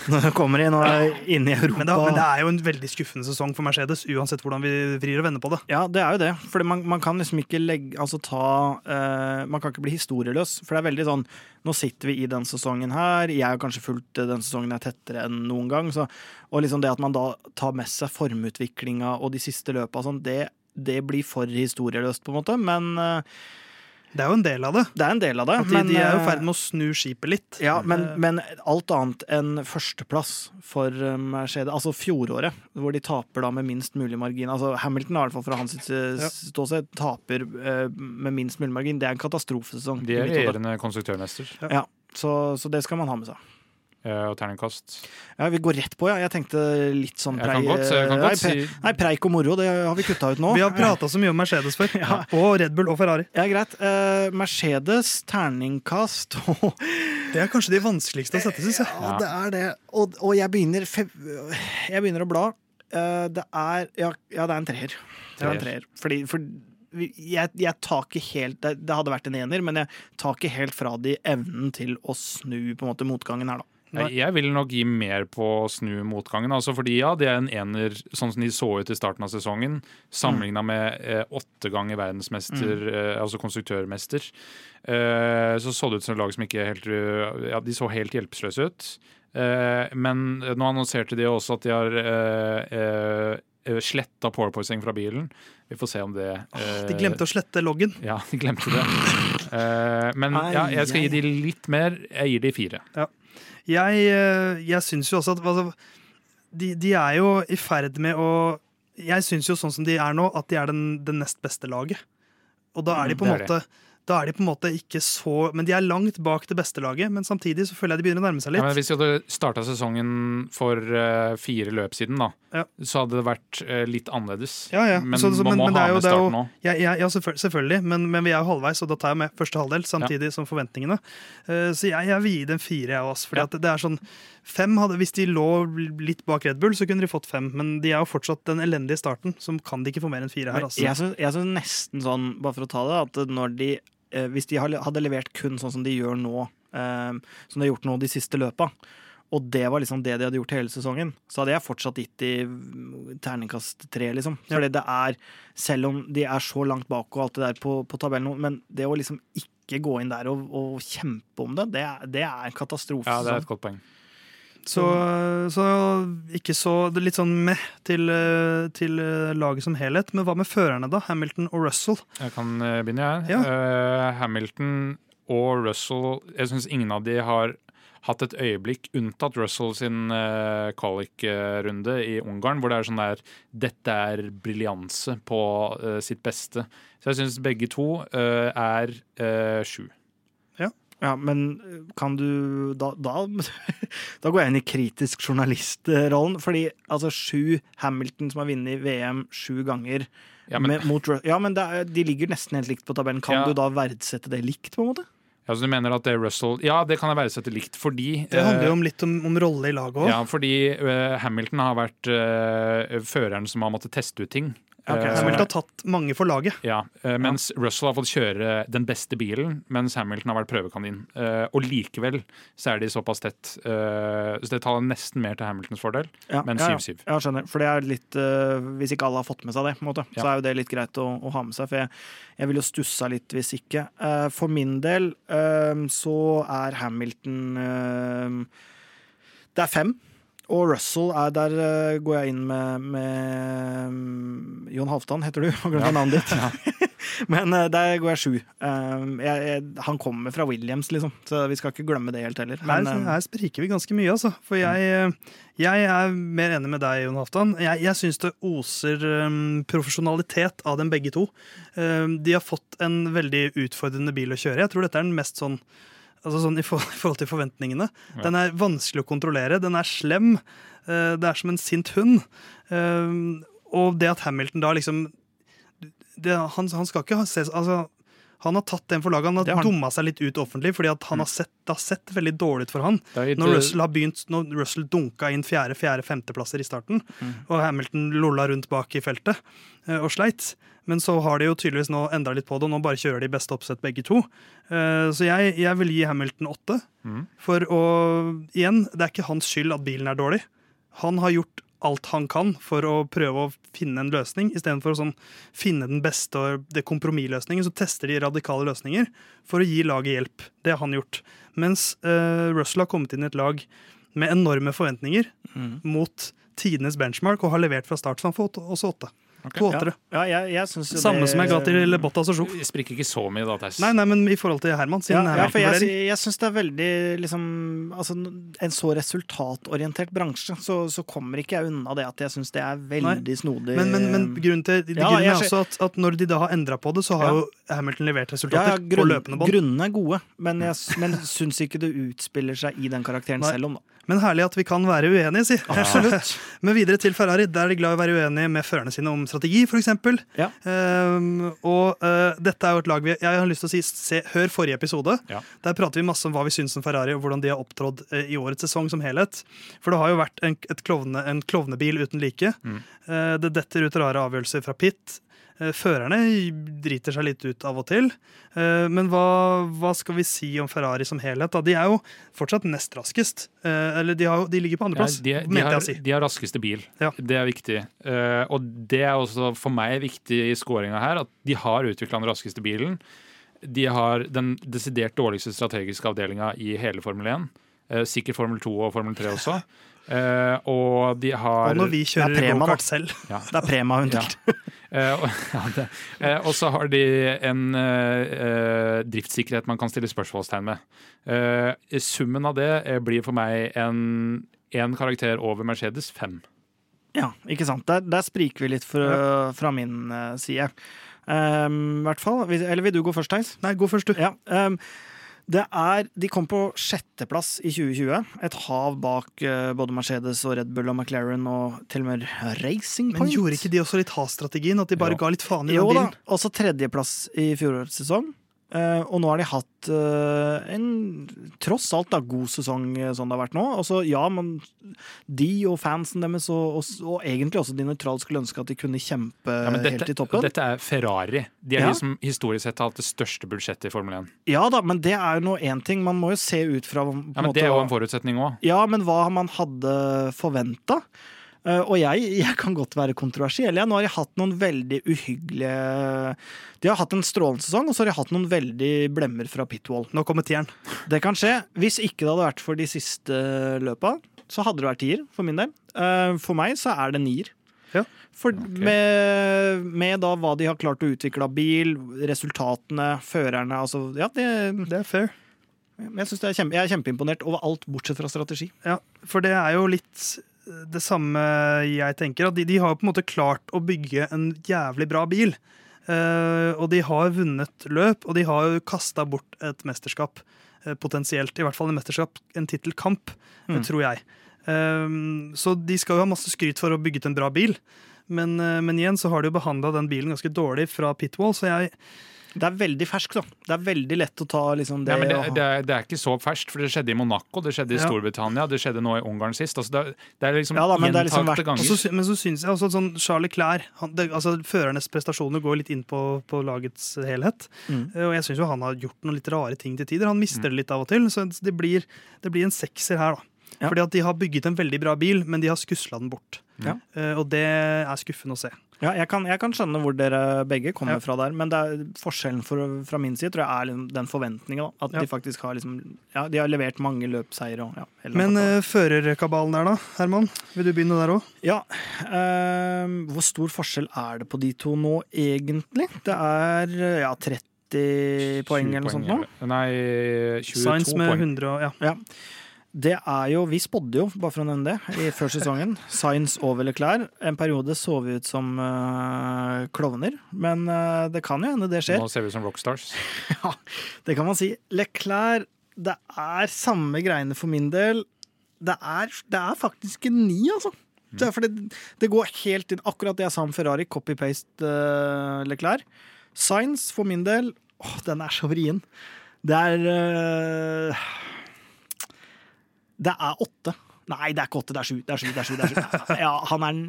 Nå kommer de nå er de inne i Europa. Men det, men det er jo en veldig skuffende sesong for Mercedes, uansett hvordan vi vrir og vender på det. Ja, det er jo det. For man, man kan liksom ikke legge Altså ta uh, Man kan ikke bli historieløs. For det er veldig sånn Nå sitter vi i den sesongen her. Jeg har kanskje fulgt eh, den sesongen her tettere enn noen gang. Så, og liksom det at man da tar med seg formutviklinga og de siste løpa sånn, det det blir for historieløst, på en måte. Men eh, Det er jo en del av det. det er en del av det. De, men, de er jo i eh, ferd med å snu skipet litt. Ja, men, Eh, men alt annet enn førsteplass for eh, Mercedes, altså fjoråret, hvor de taper da med minst mulig margin. Altså Hamilton, i hvert fall fra hans eh, ståsted, taper med minst mulig margin. Det er en katastrofesesong. De er regjerende konstruktørmester. Ja, så, så det skal man ha med seg. Eh, Og terningkast. Ja, Vi går rett på, ja. Jeg tenkte litt sånn Jeg prei, kan godt, jeg kan nei, pre, nei, preik og moro, det har vi kutta ut nå. Vi har prata så mye om Mercedes før. Ja. Og Red Bull og Ferrari. Ja, greit. Uh, Mercedes, terningkast og Det er kanskje de vanskeligste å sette, syns jeg. Ja, det er det. Og, og jeg begynner fe- Jeg begynner å bla. Uh, det er ja, ja, det er en treer. Det er en treer. Fordi for jeg, jeg tar ikke helt det, det hadde vært en ener, men jeg tar ikke helt fra de evnen til å snu på en måte motgangen her, da. Nei, Jeg vil nok gi mer på å snu motgangen. Altså fordi ja, det er en ener sånn som de så ut i starten av sesongen, sammenligna med eh, åtte ganger verdensmester, eh, altså konstruktørmester. Eh, så så det ut som et lag som ikke helt eh, Ja, de så helt hjelpeløse ut. Eh, men nå annonserte de også at de har eh, eh, sletta powerpoising fra bilen. Vi får se om det eh, De glemte å slette loggen. Ja, de glemte det. Eh, men ja, jeg skal gi de litt mer. Jeg gir de fire. Jeg, eh, jeg syns jo også at altså, de, de er jo i ferd med å Jeg syns jo sånn som de er nå, at de er den, det nest beste laget. Og da er de på en Mm, det måte da er de på en måte ikke så Men de er langt bak det beste laget, men samtidig så føler jeg de begynner å nærme seg Ja, litt. hvis de hadde starta sesongen for uh, fire løp siden, da, Ja. så hadde det vært uh, litt annerledes. Ja, ja. Men Så- så- man må men ha med det er jo- starten nå. Ja, ja, ja selvfølgelig, men, men vi er jo halvveis, og da tar jeg med første halvdel samtidig som forventningene. Uh, så jeg, jeg vil gi dem fire, jeg også. Fordi Ja. det er sånn fem hadde, Hvis de lå litt bak Red Bull, så kunne de fått fem. Men de er jo fortsatt den elendige starten, så kan de ikke få mer enn fire her. Altså. Jeg synes, jeg synes nesten sånn, bare for å ta det, at når de Hvis de hadde levert kun sånn som de gjør nå, eh, som de har gjort nå de siste løpa, og det var liksom det de hadde gjort hele sesongen, så hadde jeg fortsatt gitt de mm, terningkast tre, liksom. Fordi det er, selv om de er så langt bak og alt det der på, på tabellen, men det å liksom ikke gå inn der og, og kjempe om det, det det er en katastrofe. Ja, det er sånn. et godt poeng. Så, så ikke så Litt sånn meh til, eh, til eh, laget som helhet. Men hva med førerne, da? Hamilton og Russell? Jeg kan eh, begynne, jeg. Ja. Uh, Hamilton og Russell Jeg syns ingen av de har hatt et øyeblikk, unntatt Russell sin uh, kvalik-runde i Ungarn, hvor det er sånn der Dette er briljanse på uh, sitt beste. Så jeg syns begge to uh, er sju. Ja, men kan du Da, da, da går jeg inn i kritisk journalistrollen. Fordi altså sju Hamilton som har vunnet VM sju ganger Ja, men, med, mot, ja, men det er, de ligger nesten helt likt på tabellen. Kan Ja. du da verdsette det likt, på en måte? ja, så du mener at det er Russell Ja, det kan jeg verdsette likt, fordi Det handler eh, jo om litt om, om rolle i laget òg. Ja, fordi uh, Hamilton har vært uh, føreren som har måttet teste ut ting. Eh, Hamilton har tatt mange for laget. Ja, Mens mens Russell har fått kjøre den beste bilen, mens Hamilton har vært prøvekanin. Eh, og likevel så er de såpass tett. eh, så det taler nesten mer til Hamiltons fordel, Ja, men ja, ja. 7-7. Ja, skjønner. For det er litt eh, Hvis ikke alle har fått med seg det, på en måte, så er jo det litt greit å, å ha med seg. For jeg, jeg ville jo stussa litt hvis ikke. Eh, for min del eh, så er Hamilton eh, Det er fem. Og Russell er der eh, går jeg inn med, med mm, Jon Halvdan, heter du? Har glemt navnet ditt. Men eh, der går jeg sju. Eh, han kommer fra Williams, liksom, så vi skal ikke glemme det helt heller. Men, eh, her spriker vi ganske mye, altså. For jeg, jeg er mer enig med deg, Jon Halvdan. Jeg, jeg syns det oser um, profesjonalitet av dem begge to. De har fått en veldig utfordrende bil å kjøre. Jeg tror dette er den mest sånn Altså sånn i forhold, i forhold til forventningene. Ja. Den er vanskelig å kontrollere. Den er slem. eh, det er som en sint hund. Um, og det at Hamilton da liksom det, han, han skal ikke ha se, altså, Han har tatt den for laget. Han har har dumma seg litt ut offentlig, fordi han har sett, det har sett veldig dårlig ut for han. Gitt, Når eh, Russell har begynt, når Russell dunka inn fjerde, fjerde, femteplasser i starten, og Hamilton lolla rundt bak i feltet eh, og sleit. Men så har de jo tydeligvis nå endra litt på det, og nå bare kjører de beste oppsett begge to. Eh, Så jeg, jeg vil gi Hamilton åtte. Mm. For å Igjen, det er ikke hans skyld at bilen er dårlig. Han har gjort alt han kan for å prøve å finne en løsning, istedenfor å sånn, finne den beste og det kompromissløsningen. Så tester de radikale løsninger for å gi laget hjelp. Det har han gjort. Mens uh, Russell har kommet inn i et lag med enorme forventninger mm. mot tidenes benchmark og har levert fra start, så han får også åtte. To åttere. Ja, jeg, jeg Samme det- som jeg ga til Bottas og Sjof. Vi spriker ikke så mye da, Theis. Nei, nei, men i forhold til Herman sin Ja, ja, for jeg, jeg syns det er veldig liksom, altså, En så resultatorientert bransje, så, så kommer ikke jeg unna det at jeg syns det er veldig snodig. Men, men, men grunnen til Ja, grunnen er også at, at når de da har endra på det, så har Ja. jo Hamilton levert resultater ja, på grunn, løpende bånd. Grunnene er gode, men jeg men syns ikke det utspiller seg i den karakteren Nei. selv om, da. Men herlig at vi kan være uenige, si. Absolutt. Men videre til Ferrari. Der er de glad i å være uenige med førerne sine om strategi, f.eks. Ja. Um, og uh, dette er jo et lag vi Jeg har lyst til å si se, hør forrige episode. Ja. Der prater vi masse om hva vi syns om Ferrari, og hvordan de har opptrådt uh, i årets sesong som helhet. For det har jo vært en, klovne, en klovnebil uten like. Mm. Uh, det detter ut rare avgjørelser fra pit. Uh, Førerne driter seg litt ut av og til. Uh, Men hva, hva skal vi si om Ferrari som helhet? Da? De er jo fortsatt nest raskest. Uh, Eller de, har, de ligger på Ja, andreplass, de, de, mente har, jeg å si. de har raskeste bil. Ja. Det er viktig. Eh, og det er også for meg viktig i scoringa her, at de har utvikla den raskeste bilen. De har den desidert dårligste strategiske avdelinga i hele Formel 1. Eh, sikkert Formel 2 og Formel 3 også. Eh, og de har Og når vi kjører er gokart selv. ja. Det er Prema hun Ja. Eh, og, ja. Eh, og så har de en driftssikkerhet man kan stille spørsmålstegn med. Eh, summen av det blir for meg en, en karakter over Mercedes, fem. Ja, ikke sant. Der, der spriker vi litt fra, fra min side. Um, hvert fall. Eller vil du gå først, Theis? Nei, gå først, du. Ja. Um, det er, de kom på sjetteplass i 2020. Et hav bak eh, både Mercedes og Red Bull og McLaren og til og med Racing Point. Men gjorde ikke de også litt ha-strategien? At de bare Jo. ga litt faen i den Jo da. Også tredjeplass i fjorårets sesong. Eh, og nå har de hatt eh, en tross alt da, god sesong eh, sånn det har vært nå. Altså, ja, men de og fansen deres, og, og, og egentlig også de nøytrale, skulle ønske at de kunne kjempe Ja, dette, helt i toppen. dette er Ferrari. De er Ja. de som historisk sett har hatt det største budsjettet i Formel 1. Ja da, men det er jo nå én ting. Man må jo se ut fra Ja, men måte Det er jo en forutsetning òg. Ja, men hva man hadde forventa. Og jeg, jeg kan godt være kontroversiell. Ja. Nå har de hatt noen veldig uhyggelige De har hatt en strålende sesong, og så har de hatt noen veldig blemmer fra pitwall. Nå kommer tieren. Det kan skje. Hvis ikke det hadde vært for de siste løpa, så hadde det vært tier, for min del. Eh, For meg så er det nier. Ja. For med, med da hva de har klart å utvikle av bil, resultatene, førerne altså, Ja, det, Det er fair. jeg, er kjempe, jeg er kjempeimponert over alt bortsett fra strategi. Ja, for det er jo litt det samme jeg tenker. At de, de har på en måte klart å bygge en jævlig bra bil. Uh, og de har vunnet løp, og de har jo kasta bort et mesterskap. Uh, potensielt. I hvert fall en mesterskap, en tittelkamp, Mm. tror jeg. Eh, så de skal jo ha masse skryt for å ha bygget en bra bil. Men, men igjen så har de jo behandla den bilen ganske dårlig fra pitwall, så jeg Det er veldig ferskt, da. Det er veldig lett å ta liksom det, Ja, men det, det, er, det er ikke så ferskt, for det skjedde i Monaco, det skjedde i Ja. Storbritannia, det skjedde nå i Ungarn sist. Altså det, det er liksom Ja da, men det er liksom gjentakte vært- ganger. så sy- men så syns jeg også at sånn Charles Clair han, det, altså Førernes prestasjoner går litt inn på, på lagets helhet. Mm. Eh, Og jeg syns jo han har gjort noen litt rare ting til tider. Han mister det litt av og til. Så det blir, det blir en sekser her, da. Ja. Fordi at de har bygget en veldig bra bil, men de har skusla den bort. Ja. Uh, Og det er skuffende å se. Ja, jeg kan, jeg kan skjønne hvor dere begge kommer Ja. fra der, men det er forskjellen for, fra min side tror jeg er liksom den forventninga. At Ja. de faktisk har liksom Ja, de har levert mange løpseiere og ja. Men uh, førerkabalen der, da? Herman, vil du begynne der òg? Ja. Uh, hvor stor forskjell er det på de to nå, egentlig? Det er ja, 30 poeng eller noe sånt nå. Nei, 22 poeng. Science med poeng. 100 og ja. Ja. Det er jo Vi spådde jo, bare for å nevne det, i før sesongen. Science over Leclerc. En periode så vi ut som uh, klovner, men uh, det kan jo hende det skjer. Nå ser vi ut som rockstars. Ja, det kan man si. Leclerc, det er samme greiene for min del. Det er, det er faktisk en ni, altså. Det, er fordi det går helt inn Akkurat det jeg sa om Ferrari, copy-paste uh, Leclerc. Science for min del, åh, den er så vrien. Det er eh, Det er åtte. Nei, det er ikke åtte, det er sju. Det er sju, det er sju, det er sju. Ja, han er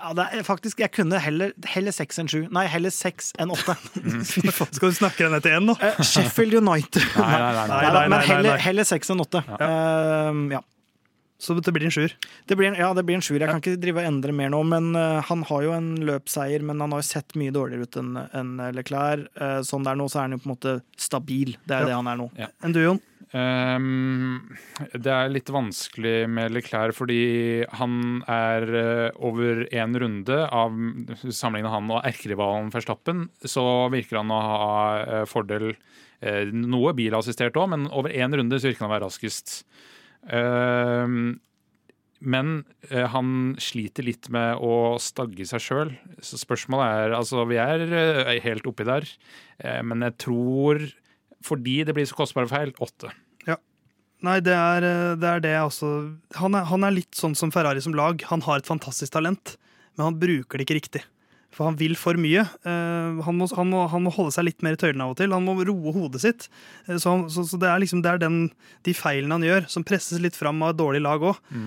ja, det er faktisk, Jeg kunne heller, heller seks enn sju. Nei, heller seks enn åtte. Skal du snakke deg ned til én, nå? Eh, Sheffield United. Nei, nei, nei. men heller, heller seks enn åtte. Eh, ja. Så det blir en sjuer. Det blir en, ja, det blir en sjuer. Jeg kan ikke drive og endre mer nå, men uh, han har jo en løpseier, men han har jo sett mye dårligere ut enn en Leclerc. Sånn det er nå, så er han jo på en måte stabil. Det er Ja. det han er nå. Enn du, Jon? Ehm, det er litt vanskelig med Leclerc fordi han er uh, over én runde av Sammenlignet han og erkerivalen Verstappen, så virker han å ha uh, fordel uh, Noe bilassistert òg, men over én runde så virker han å være raskest. Ehm, men han sliter litt med å stagge seg sjøl. Så spørsmålet er Altså, vi er helt oppi der, men jeg tror fordi det blir så kostbare feil, åtte. Nei, det er eh, det, er det også. Han er, han er litt sånn som Ferrari som lag. Han har et fantastisk talent, men han bruker det ikke riktig. For han vil for mye. Uh, han, må, han, må, han må holde seg litt mer i tøylene av og til. Han må roe hodet sitt. Uh, så, så, så det er liksom det er den, de feilene han gjør, som presses litt fram av et dårlig lag òg, Mm.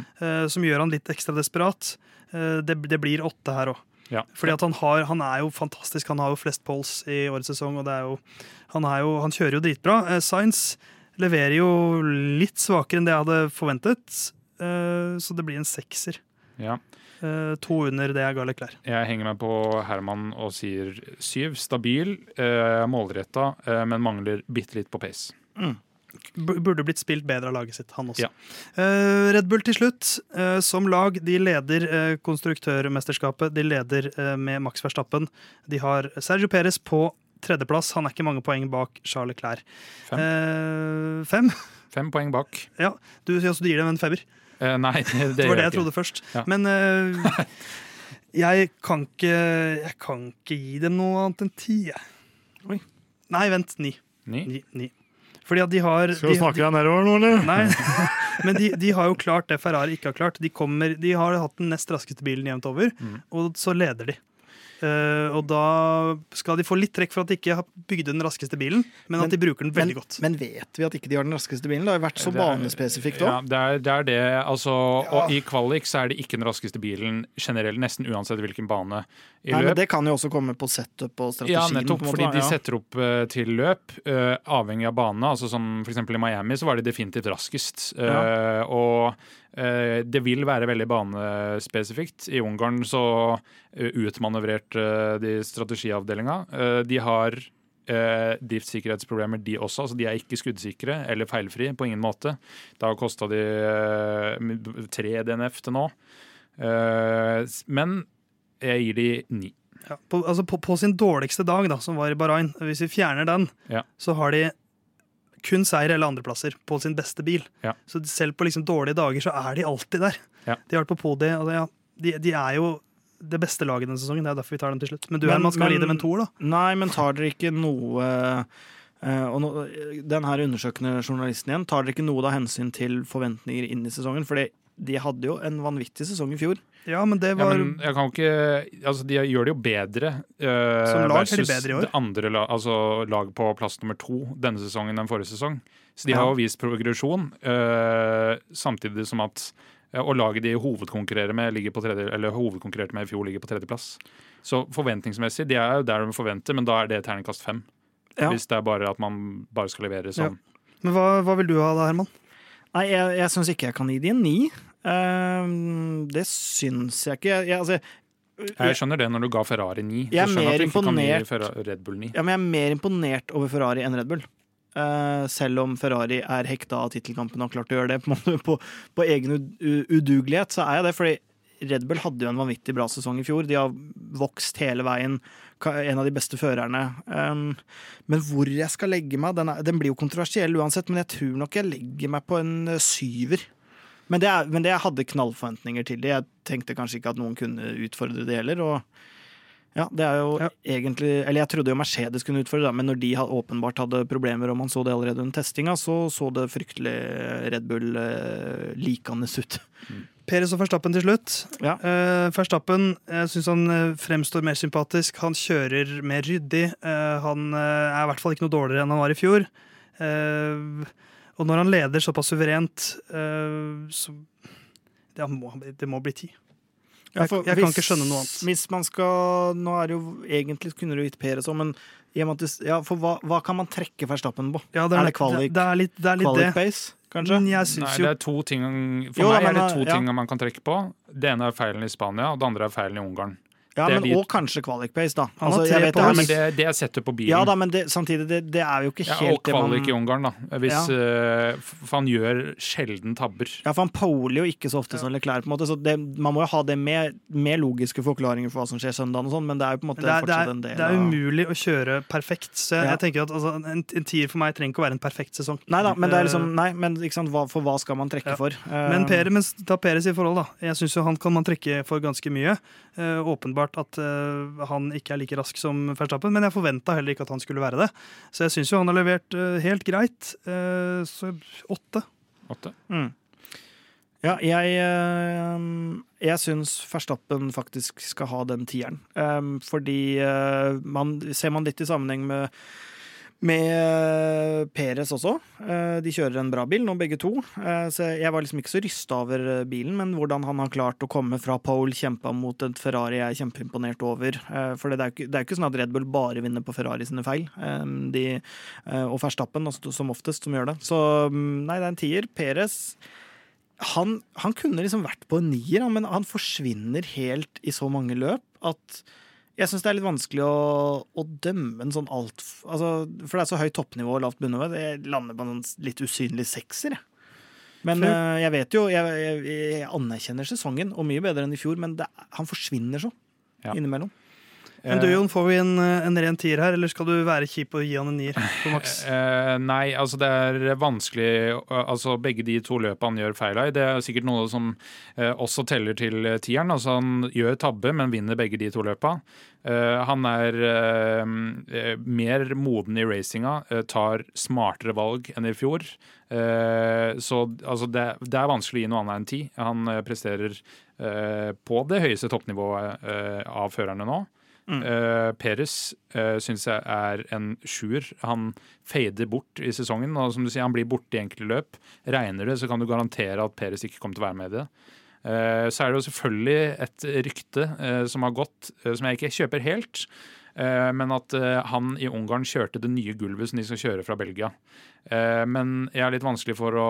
som gjør han litt ekstra desperat. Det, det blir åtte her òg. Ja. Fordi at han, har, han er jo fantastisk. Han har jo flest poles i årets sesong, og det er jo, han, jo, han kjører jo dritbra. Eh, Sainz leverer jo litt svakere enn det jeg hadde forventet, eh, så det blir en sekser. Ja. Eh, to under det jeg ga Leclerc. Jeg henger meg på Herman og sier syv. Stabil, eh, målretta, eh, men mangler bitte litt på pace. B burde blitt spilt bedre av laget sitt, han også. Ja. Eh, Red Bull til slutt, eh, som lag, de leder eh, konstruktørmesterskapet. De leder med Max Verstappen. De har Sergio Perez på tredjeplass. Han er ikke mange poeng bak Charles Leclerc. Fem. Fem? Fem poeng bak. Ja, du, ja, du gir dem en femmer? Uh, nei, det, det, var det jeg ikke. trodde først. Ja. Men uh, jeg, kan ikke, jeg kan ikke gi dem noe annet enn ti. jeg. Nei, vent. Ni. Ni. ni, ni. Fordi at de har Skal du de, snakke deg nedover nå, eller? Nei, men de, de har jo klart det Ferrari ikke har klart. De, kommer, de har hatt den nest raskeste bilen jevnt over, Mm. og så leder de. Eh, og da skal de få litt trekk for at de ikke har bygd den raskeste bilen, men, Men- at de bruker den veldig men, godt. Men vet vi at ikke de har den raskeste bilen? Det har vært så Det er- banespesifikt Ja, det er, det er det. Altså, Og i kvalik så er det ikke den raskeste bilen generelt, nesten uansett hvilken bane i Nei, men det kan jo også komme på setup og strategien. Ja, nettopp, på en måte, fordi de ja. setter opp eh, til løp, eh, avhengig av bane. Altså som for eksempel i Miami så var de definitivt raskest. Ja. og det vil være veldig banespesifikt. I Ungarn så uh, utmanøvrerte eh, de strategiavdelinga. Eh, de har driftssikkerhetsproblemer, de også. altså De er ikke skuddsikre eller feilfrie på ingen måte. Det har kosta de eh, tre DNF til nå. Eh, men jeg gir de ni. Ja, på, altså på, på sin dårligste dag, da, som var i Bahrain, hvis vi fjerner den, Ja. så har de kun seier eller andreplasser på sin beste bil. Ja. Så selv på liksom dårlige dager så er de alltid der. Ja. De har vært på podiet, og det, ja, de, de er jo det beste laget denne sesongen. Det er derfor vi tar dem til slutt. Men du Men- Herman, skal gi dem en toer, da? Nei, men tar dere ikke noe eh, og no, Den her undersøkende journalisten igjen, tar dere ikke noe da hensyn til forventninger inn i sesongen? For de hadde jo en vanvittig sesong i fjor. Ja, men det Ja, var men jeg kan ikke Altså, de gjør det jo bedre. Uh, Som lag er de bedre i år. Det andre la, altså lag på plass nummer to denne sesongen enn forrige sesong. Så de Ja. har jo vist progresjon, uh, samtidig som at eh, Og laget de hovedkonkurrerer med, ligger på tredje, eller hovedkonkurrerte med i fjor, ligger på tredjeplass. Så forventningsmessig, de er jo der de forventer, men da er det terningkast fem. Ja. Hvis det er bare at man bare skal levere sånn. Men hva, hva vil du ha da, Herman? Nei, jeg, jeg syns ikke jeg kan gi de en ni. Eh, det syns jeg ikke. Jeg, altså, Jeg skjønner det når du ga Ferrari 9. Jeg er mer imponert- Red Bull ni. Ja, jeg er mer imponert over Ferrari enn Red Bull. Uh, selv om Ferrari er hekta av tittelkampen og har klart å gjøre det på, på, på egen udugelighet, så er jeg det. Fordi Red Bull hadde jo en vanvittig bra sesong i fjor. De har vokst hele veien. En av de beste førerne. Um, men hvor jeg skal legge meg den, er, den blir jo kontroversiell uansett, men jeg tror nok jeg legger meg på en syver. Men det, er, men det jeg hadde knallforventninger til det. Jeg tenkte kanskje ikke at noen kunne utfordre det heller. og ja, det er jo Ja. egentlig Eller jeg trodde jo Mercedes kunne utfordre, det, men når de åpenbart hadde problemer, og man så det allerede under testinga, så så det fryktelig Red Bull-likende ut. Peres og Verstappen til slutt. Ja. Eh, Verstappen jeg syns han eh, fremstår mer sympatisk. Han kjører mer ryddig. Eh, han eh, er i hvert fall ikke noe dårligere enn han var i fjor. Eh, og når han leder såpass suverent, eh, så det må, det må bli ti. Jeg, for jeg kan hvis- ikke skjønne noe annet. Hvis man skal Nå er det jo Egentlig kunne du gitt òg, men og at det- ja, for hva, hva kan man trekke Verstappen på? Ja, Er det kvalik- Det, det er litt det. Er litt kvalik base, kanskje? Jeg Nei, det er to ting For Jo, meg er det to ja. ting man kan trekke på. Det ene er feilen i Spania, og det andre er feilen i Ungarn. Ja, men litt- Og kanskje kvalik-pace, da. Altså, jeg vet på Ja, men det, det er settet på bilen. ja da, men det, samtidig, det, det er jo ikke helt Ja, og kvalik i Ungarn, da. Hvis, eh, for han gjør sjelden tabber. Ja, for han poler jo ikke så ofte som Leclerc, på en måte. Så det, man må jo ha det med, med logiske forklaringer for hva som skjer søndagen og sånn, men det er jo på en måte Det er, fortsatt en del det er av umulig å kjøre perfekt. Så jeg, Ja. jeg tenker at altså, en, en tier for meg trenger ikke å være en perfekt sesong. Nei da, men det er liksom Eh, Nei, men ikke sant, hva, for hva skal man trekke Ja. for? Uh, Men mens, ta Peres i forhold, da. Jeg syns han kan man trekke for ganske mye. Uh, åpenbart at uh, han ikke er like rask som Verstappen, men jeg forventa heller ikke at han skulle være det. Så jeg syns jo han har levert uh, helt greit. Uh, så åtte. Åtte. Mm. Ja, jeg, jeg syns Verstappen faktisk skal ha den tieren. Um, fordi man, ser man litt i sammenheng med med eh, Peres også. Eh, De kjører en bra bil nå, begge to. Eh, Så jeg var liksom ikke så rysta over bilen, men hvordan han har klart å komme fra pole, kjempa mot et Ferrari jeg er kjempeimponert over. For det er jo ikke, ikke sånn at Red Bull bare vinner på Ferrari sine feil. De, og Verstappen som oftest som gjør det. Så mm, nei, det er en tier. Peres han, han kunne liksom vært på en nier, men han forsvinner helt i så mange løp at jeg syns det er litt vanskelig å, å dømme en sånn alt altså, For det er så høyt toppnivå og lavt bunnivå. Jeg lander på en sånn litt usynlig sekser, jeg. Men eh, jeg vet jo jeg, jeg, jeg anerkjenner sesongen, og mye bedre enn i fjor, men det, han forsvinner så Ja. innimellom. Men du, Jon, får vi en, eh, en ren tier her, eller skal du være kjip og gi han en nier på maks? Eh, nei, altså det er vanskelig eh, Altså Begge de to løpene han gjør feil av, det er sikkert noe som eh, også teller til eh, tieren. Altså Han gjør tabbe, men vinner begge de to løpene. Eh, han er eh, eh, mer moden i racinga, eh, tar smartere valg enn i fjor. Eh, så altså det, det er vanskelig å gi noe annet enn ti. Han eh, presterer eh, på det høyeste toppnivået eh, av førerne nå. Uh, Peres uh, syns jeg er en sjuer. Han fader bort i sesongen. Og som du sier, han blir borte i enkelte løp. Regner det, så kan du garantere at Peres ikke kommer til å være med i det. Uh, så er det jo selvfølgelig et rykte som har gått, som jeg ikke kjøper helt. Men at han i Ungarn kjørte det nye gulvet som de skal kjøre fra Belgia. Men jeg er litt vanskelig for å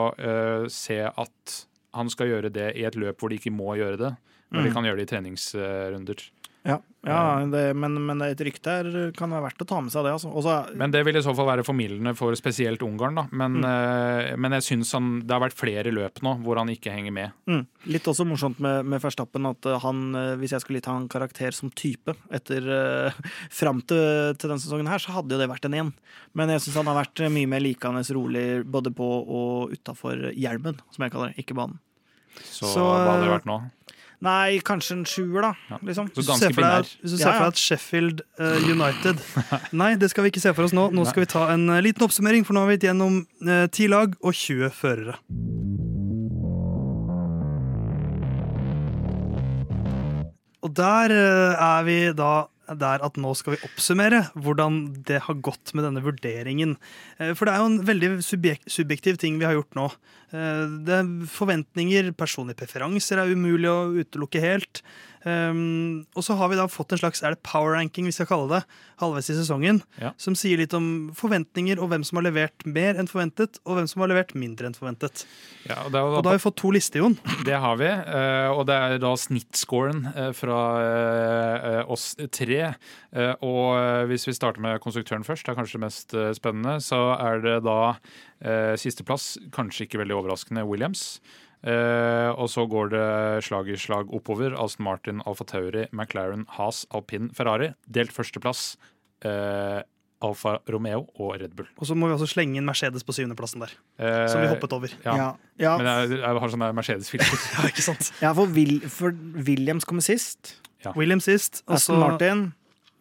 se at han skal gjøre det i et løp hvor de ikke må gjøre det. Når de Mm. kan gjøre det i treningsrunder. Ja, ja det, men, men et rykte her kan være verdt å ta med seg det. Altså. Også, Men det vil i så fall være formildende for spesielt Ungarn. da. Men, eh, men jeg syns han, det har vært flere løp nå hvor han ikke henger med. Mm. Litt også morsomt med, med Verstappen at uh, han, uh, hvis jeg skulle gitt han karakter som type etter uh, fram til, til denne sesongen her, så hadde jo det vært en én. Men jeg syns han har vært mye mer likende rolig både på og utafor hjelmen, som jeg kaller det, ikke banen. Så, Så, hva hadde det vært nå? Nei, kanskje en sjuer, da. Liksom. Så ganske binær. hvis du ser for ja. deg at Sheffield uh, United Nei, det skal vi ikke se for oss nå. Nå skal vi ta en uh, liten oppsummering, for nå har vi gitt gjennom ti 10 lag og 20 førere. Og der eh, er vi da der at nå skal vi oppsummere hvordan det har gått med denne vurderingen. Eh, For det er jo en veldig subjek subjektiv ting vi har gjort nå. Eh, Det er forventninger, personlige preferanser er umulig å utelukke helt. Um, og så har vi da fått en slags er det power ranking vi skal kalle det, halvveis i sesongen, Ja. som sier litt om forventninger og hvem som har levert mer enn forventet, og hvem som har levert mindre enn forventet. Ja, og er Og da da, har vi fått to lister, Jon. det har vi. eh, og det er da snittscoren eh, fra eh, oss tre. Og hvis vi starter med konstruktøren først, det er kanskje det mest spennende, så er det da sisteplass, kanskje ikke veldig overraskende, Williams. Eh, og så går det slag i slag oppover. Aston Martin, Alfa Tauri, McLaren, Haas, Alpin, Ferrari. Delt førsteplass. Eh, Alfa Romeo og Red Bull. Og så må vi også slenge inn Mercedes på syvendeplassen der, Eh, som vi hoppet over. Ja. Ja, ja, Men jeg, jeg har sånn Mercedes-filter. Ja, ikke sant? ja for, Will, for Williams kommer sist. Williams sist, Aston Martin.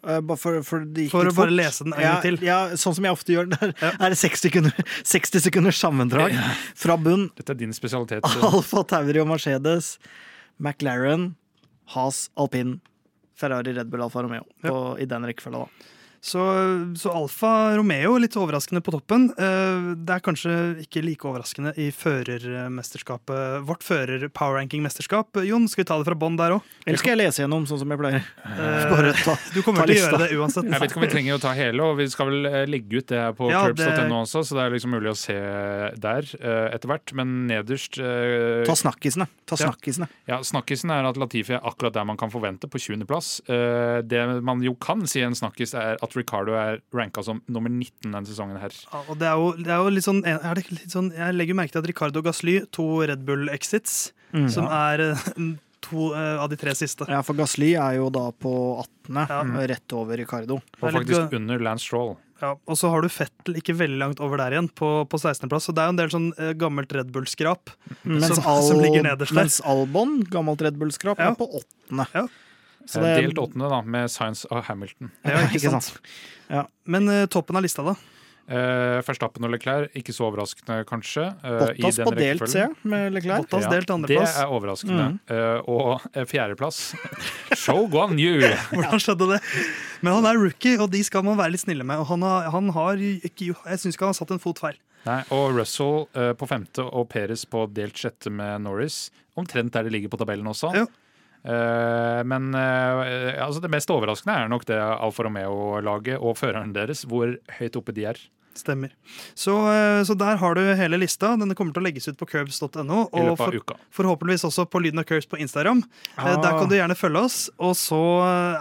Eh, bare for, for, For å bare fort. lese den en gang til. Ja, sånn som jeg ofte gjør. Der Ja. er det 60 sekunder, 60 sekunder sammendrag fra bunn. Dette er din spesialitet. Alfa Tauri og Mercedes, McLaren, Haas, Alpin, Ferrari, Red Bull, Alfa Romeo. På, I den rekkefølga, da. Så, så Alfa Romeo litt overraskende på toppen. Eh, Det er kanskje ikke like overraskende i førermesterskapet. Vårt fører-power ranking-mesterskap. Jon, skal vi ta det fra bånn der òg? Eller skal jeg lese gjennom, sånn som jeg pleier? Eh, Bare ta, Du kommer ta til å gjøre det uansett. Jeg vet ikke om vi trenger å ta hele, og vi skal vel eh, legge ut det her på Ja, curbs.no også, så det er liksom mulig å se der etter hvert. Men nederst Ta snakkisene. Ta Ja. Ja, Snakkisen er at Latifi er akkurat der man kan forvente, på 20.-plass. det man jo kan si en snakkis, er at Ricardo er ranka som nummer 19 denne sesongen her. Ja, og det er jo, det er jo litt sånn, er det litt sånn Jeg legger merke til at Ricardo Gasly, to Red Bull-exits, Mm. som er eh, to eh, av de tre siste. Ja, for Gasly er jo da på 18., Ja. rett over Ricardo. Og litt faktisk under Lance Stroll. Ja, og så har du Fettel ikke veldig langt over der igjen, på, på 16.-plass. Så det er jo en del sånn eh, gammelt Red Bull-skrap. Mens, Som- som ligger nederst der. mens Albon, gammelt Red Bull-skrap, Ja. er på åttende. Ja. Så Eh, det- Delt åttende, da, med Science og Hamilton. Ja, ikke sant? Men uh, toppen av lista, da? Uh, Verstappen og Leclerc, ikke så overraskende, kanskje. Uh, Bottas den på delt, ser jeg, med Leclerc. Bottas delt Det er overraskende. Mm. Uh, og eh, fjerdeplass Show Guan Yu! Hvordan skjedde det? Men han er rookie, og de skal man være litt snille med. Og han har, han har ikke, jeg syns ikke han har satt en fot feil. Nei, og Russell uh, på femte og Perez på delt sjette med Norris. Omtrent der de ligger på tabellen også. Ja. Eh, men eh, altså det mest overraskende er nok det Alfa Romeo-laget og føreren deres, hvor høyt oppe de er. Stemmer. Så, eh, så der har du hele lista. Denne kommer til å legges ut på curbs.no. Og for, forhåpentligvis også på Lyden av Curbs på Instagram. Ah. Der kan du gjerne følge oss. Og så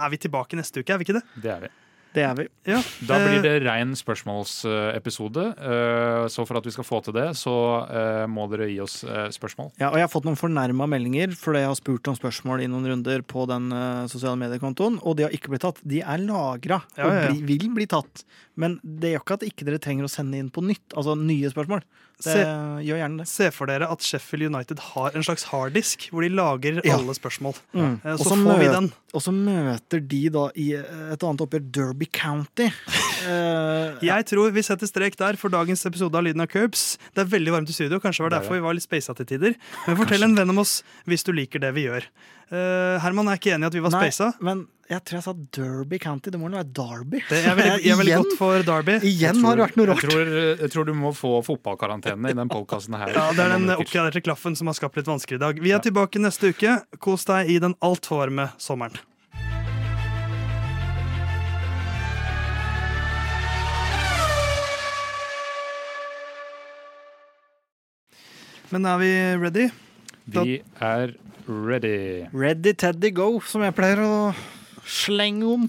er vi tilbake neste uke, er vi ikke det? Det er vi. Det er vi. Ja. Da blir Eh, det rein spørsmålsepisode. Eh, Så for at vi skal få til det, så eh, må dere gi oss spørsmål. Ja, og jeg har fått noen fornærma meldinger fordi jeg har spurt om spørsmål i noen runder på den sosiale mediekontoen, og de har ikke blitt tatt. De er lagra Ja, og ja, og bli, vil bli tatt. Men det gjør ikke at ikke dere trenger å sende inn på nytt, altså nye spørsmål. Det Se- Gjør gjerne det. Se for dere at Sheffield United har en slags harddisk hvor de lager Ja. alle spørsmål. Mm. Så så får vi den. Og så møter de da i et annet oppgjør Derby County. Uh, Jeg tror vi setter strek der for dagens episode av Lyden av Curbs. Det er veldig varmt i studio, kanskje var Det er derfor vi var litt speisa til tider. Men fortell en venn om oss hvis du liker det vi gjør. Uh, Herman er ikke enig i at vi var Nei, speisa. men jeg tror jeg sa Derby County. Det må vel være Derby? Det er veldig, jeg er veldig Igjen- godt for Derby. Igjen har det vært noe Jeg tror, jeg tror du må få fotballkarantene i den podkasten her. Ja, Det er den oppgraderte klaffen som har skapt litt vansker i dag. Vi er tilbake neste uke. Kos deg i den altfor varme sommeren. Men er vi ready? Vi er ready. Ready Teddy Go, som jeg pleier å slenge om.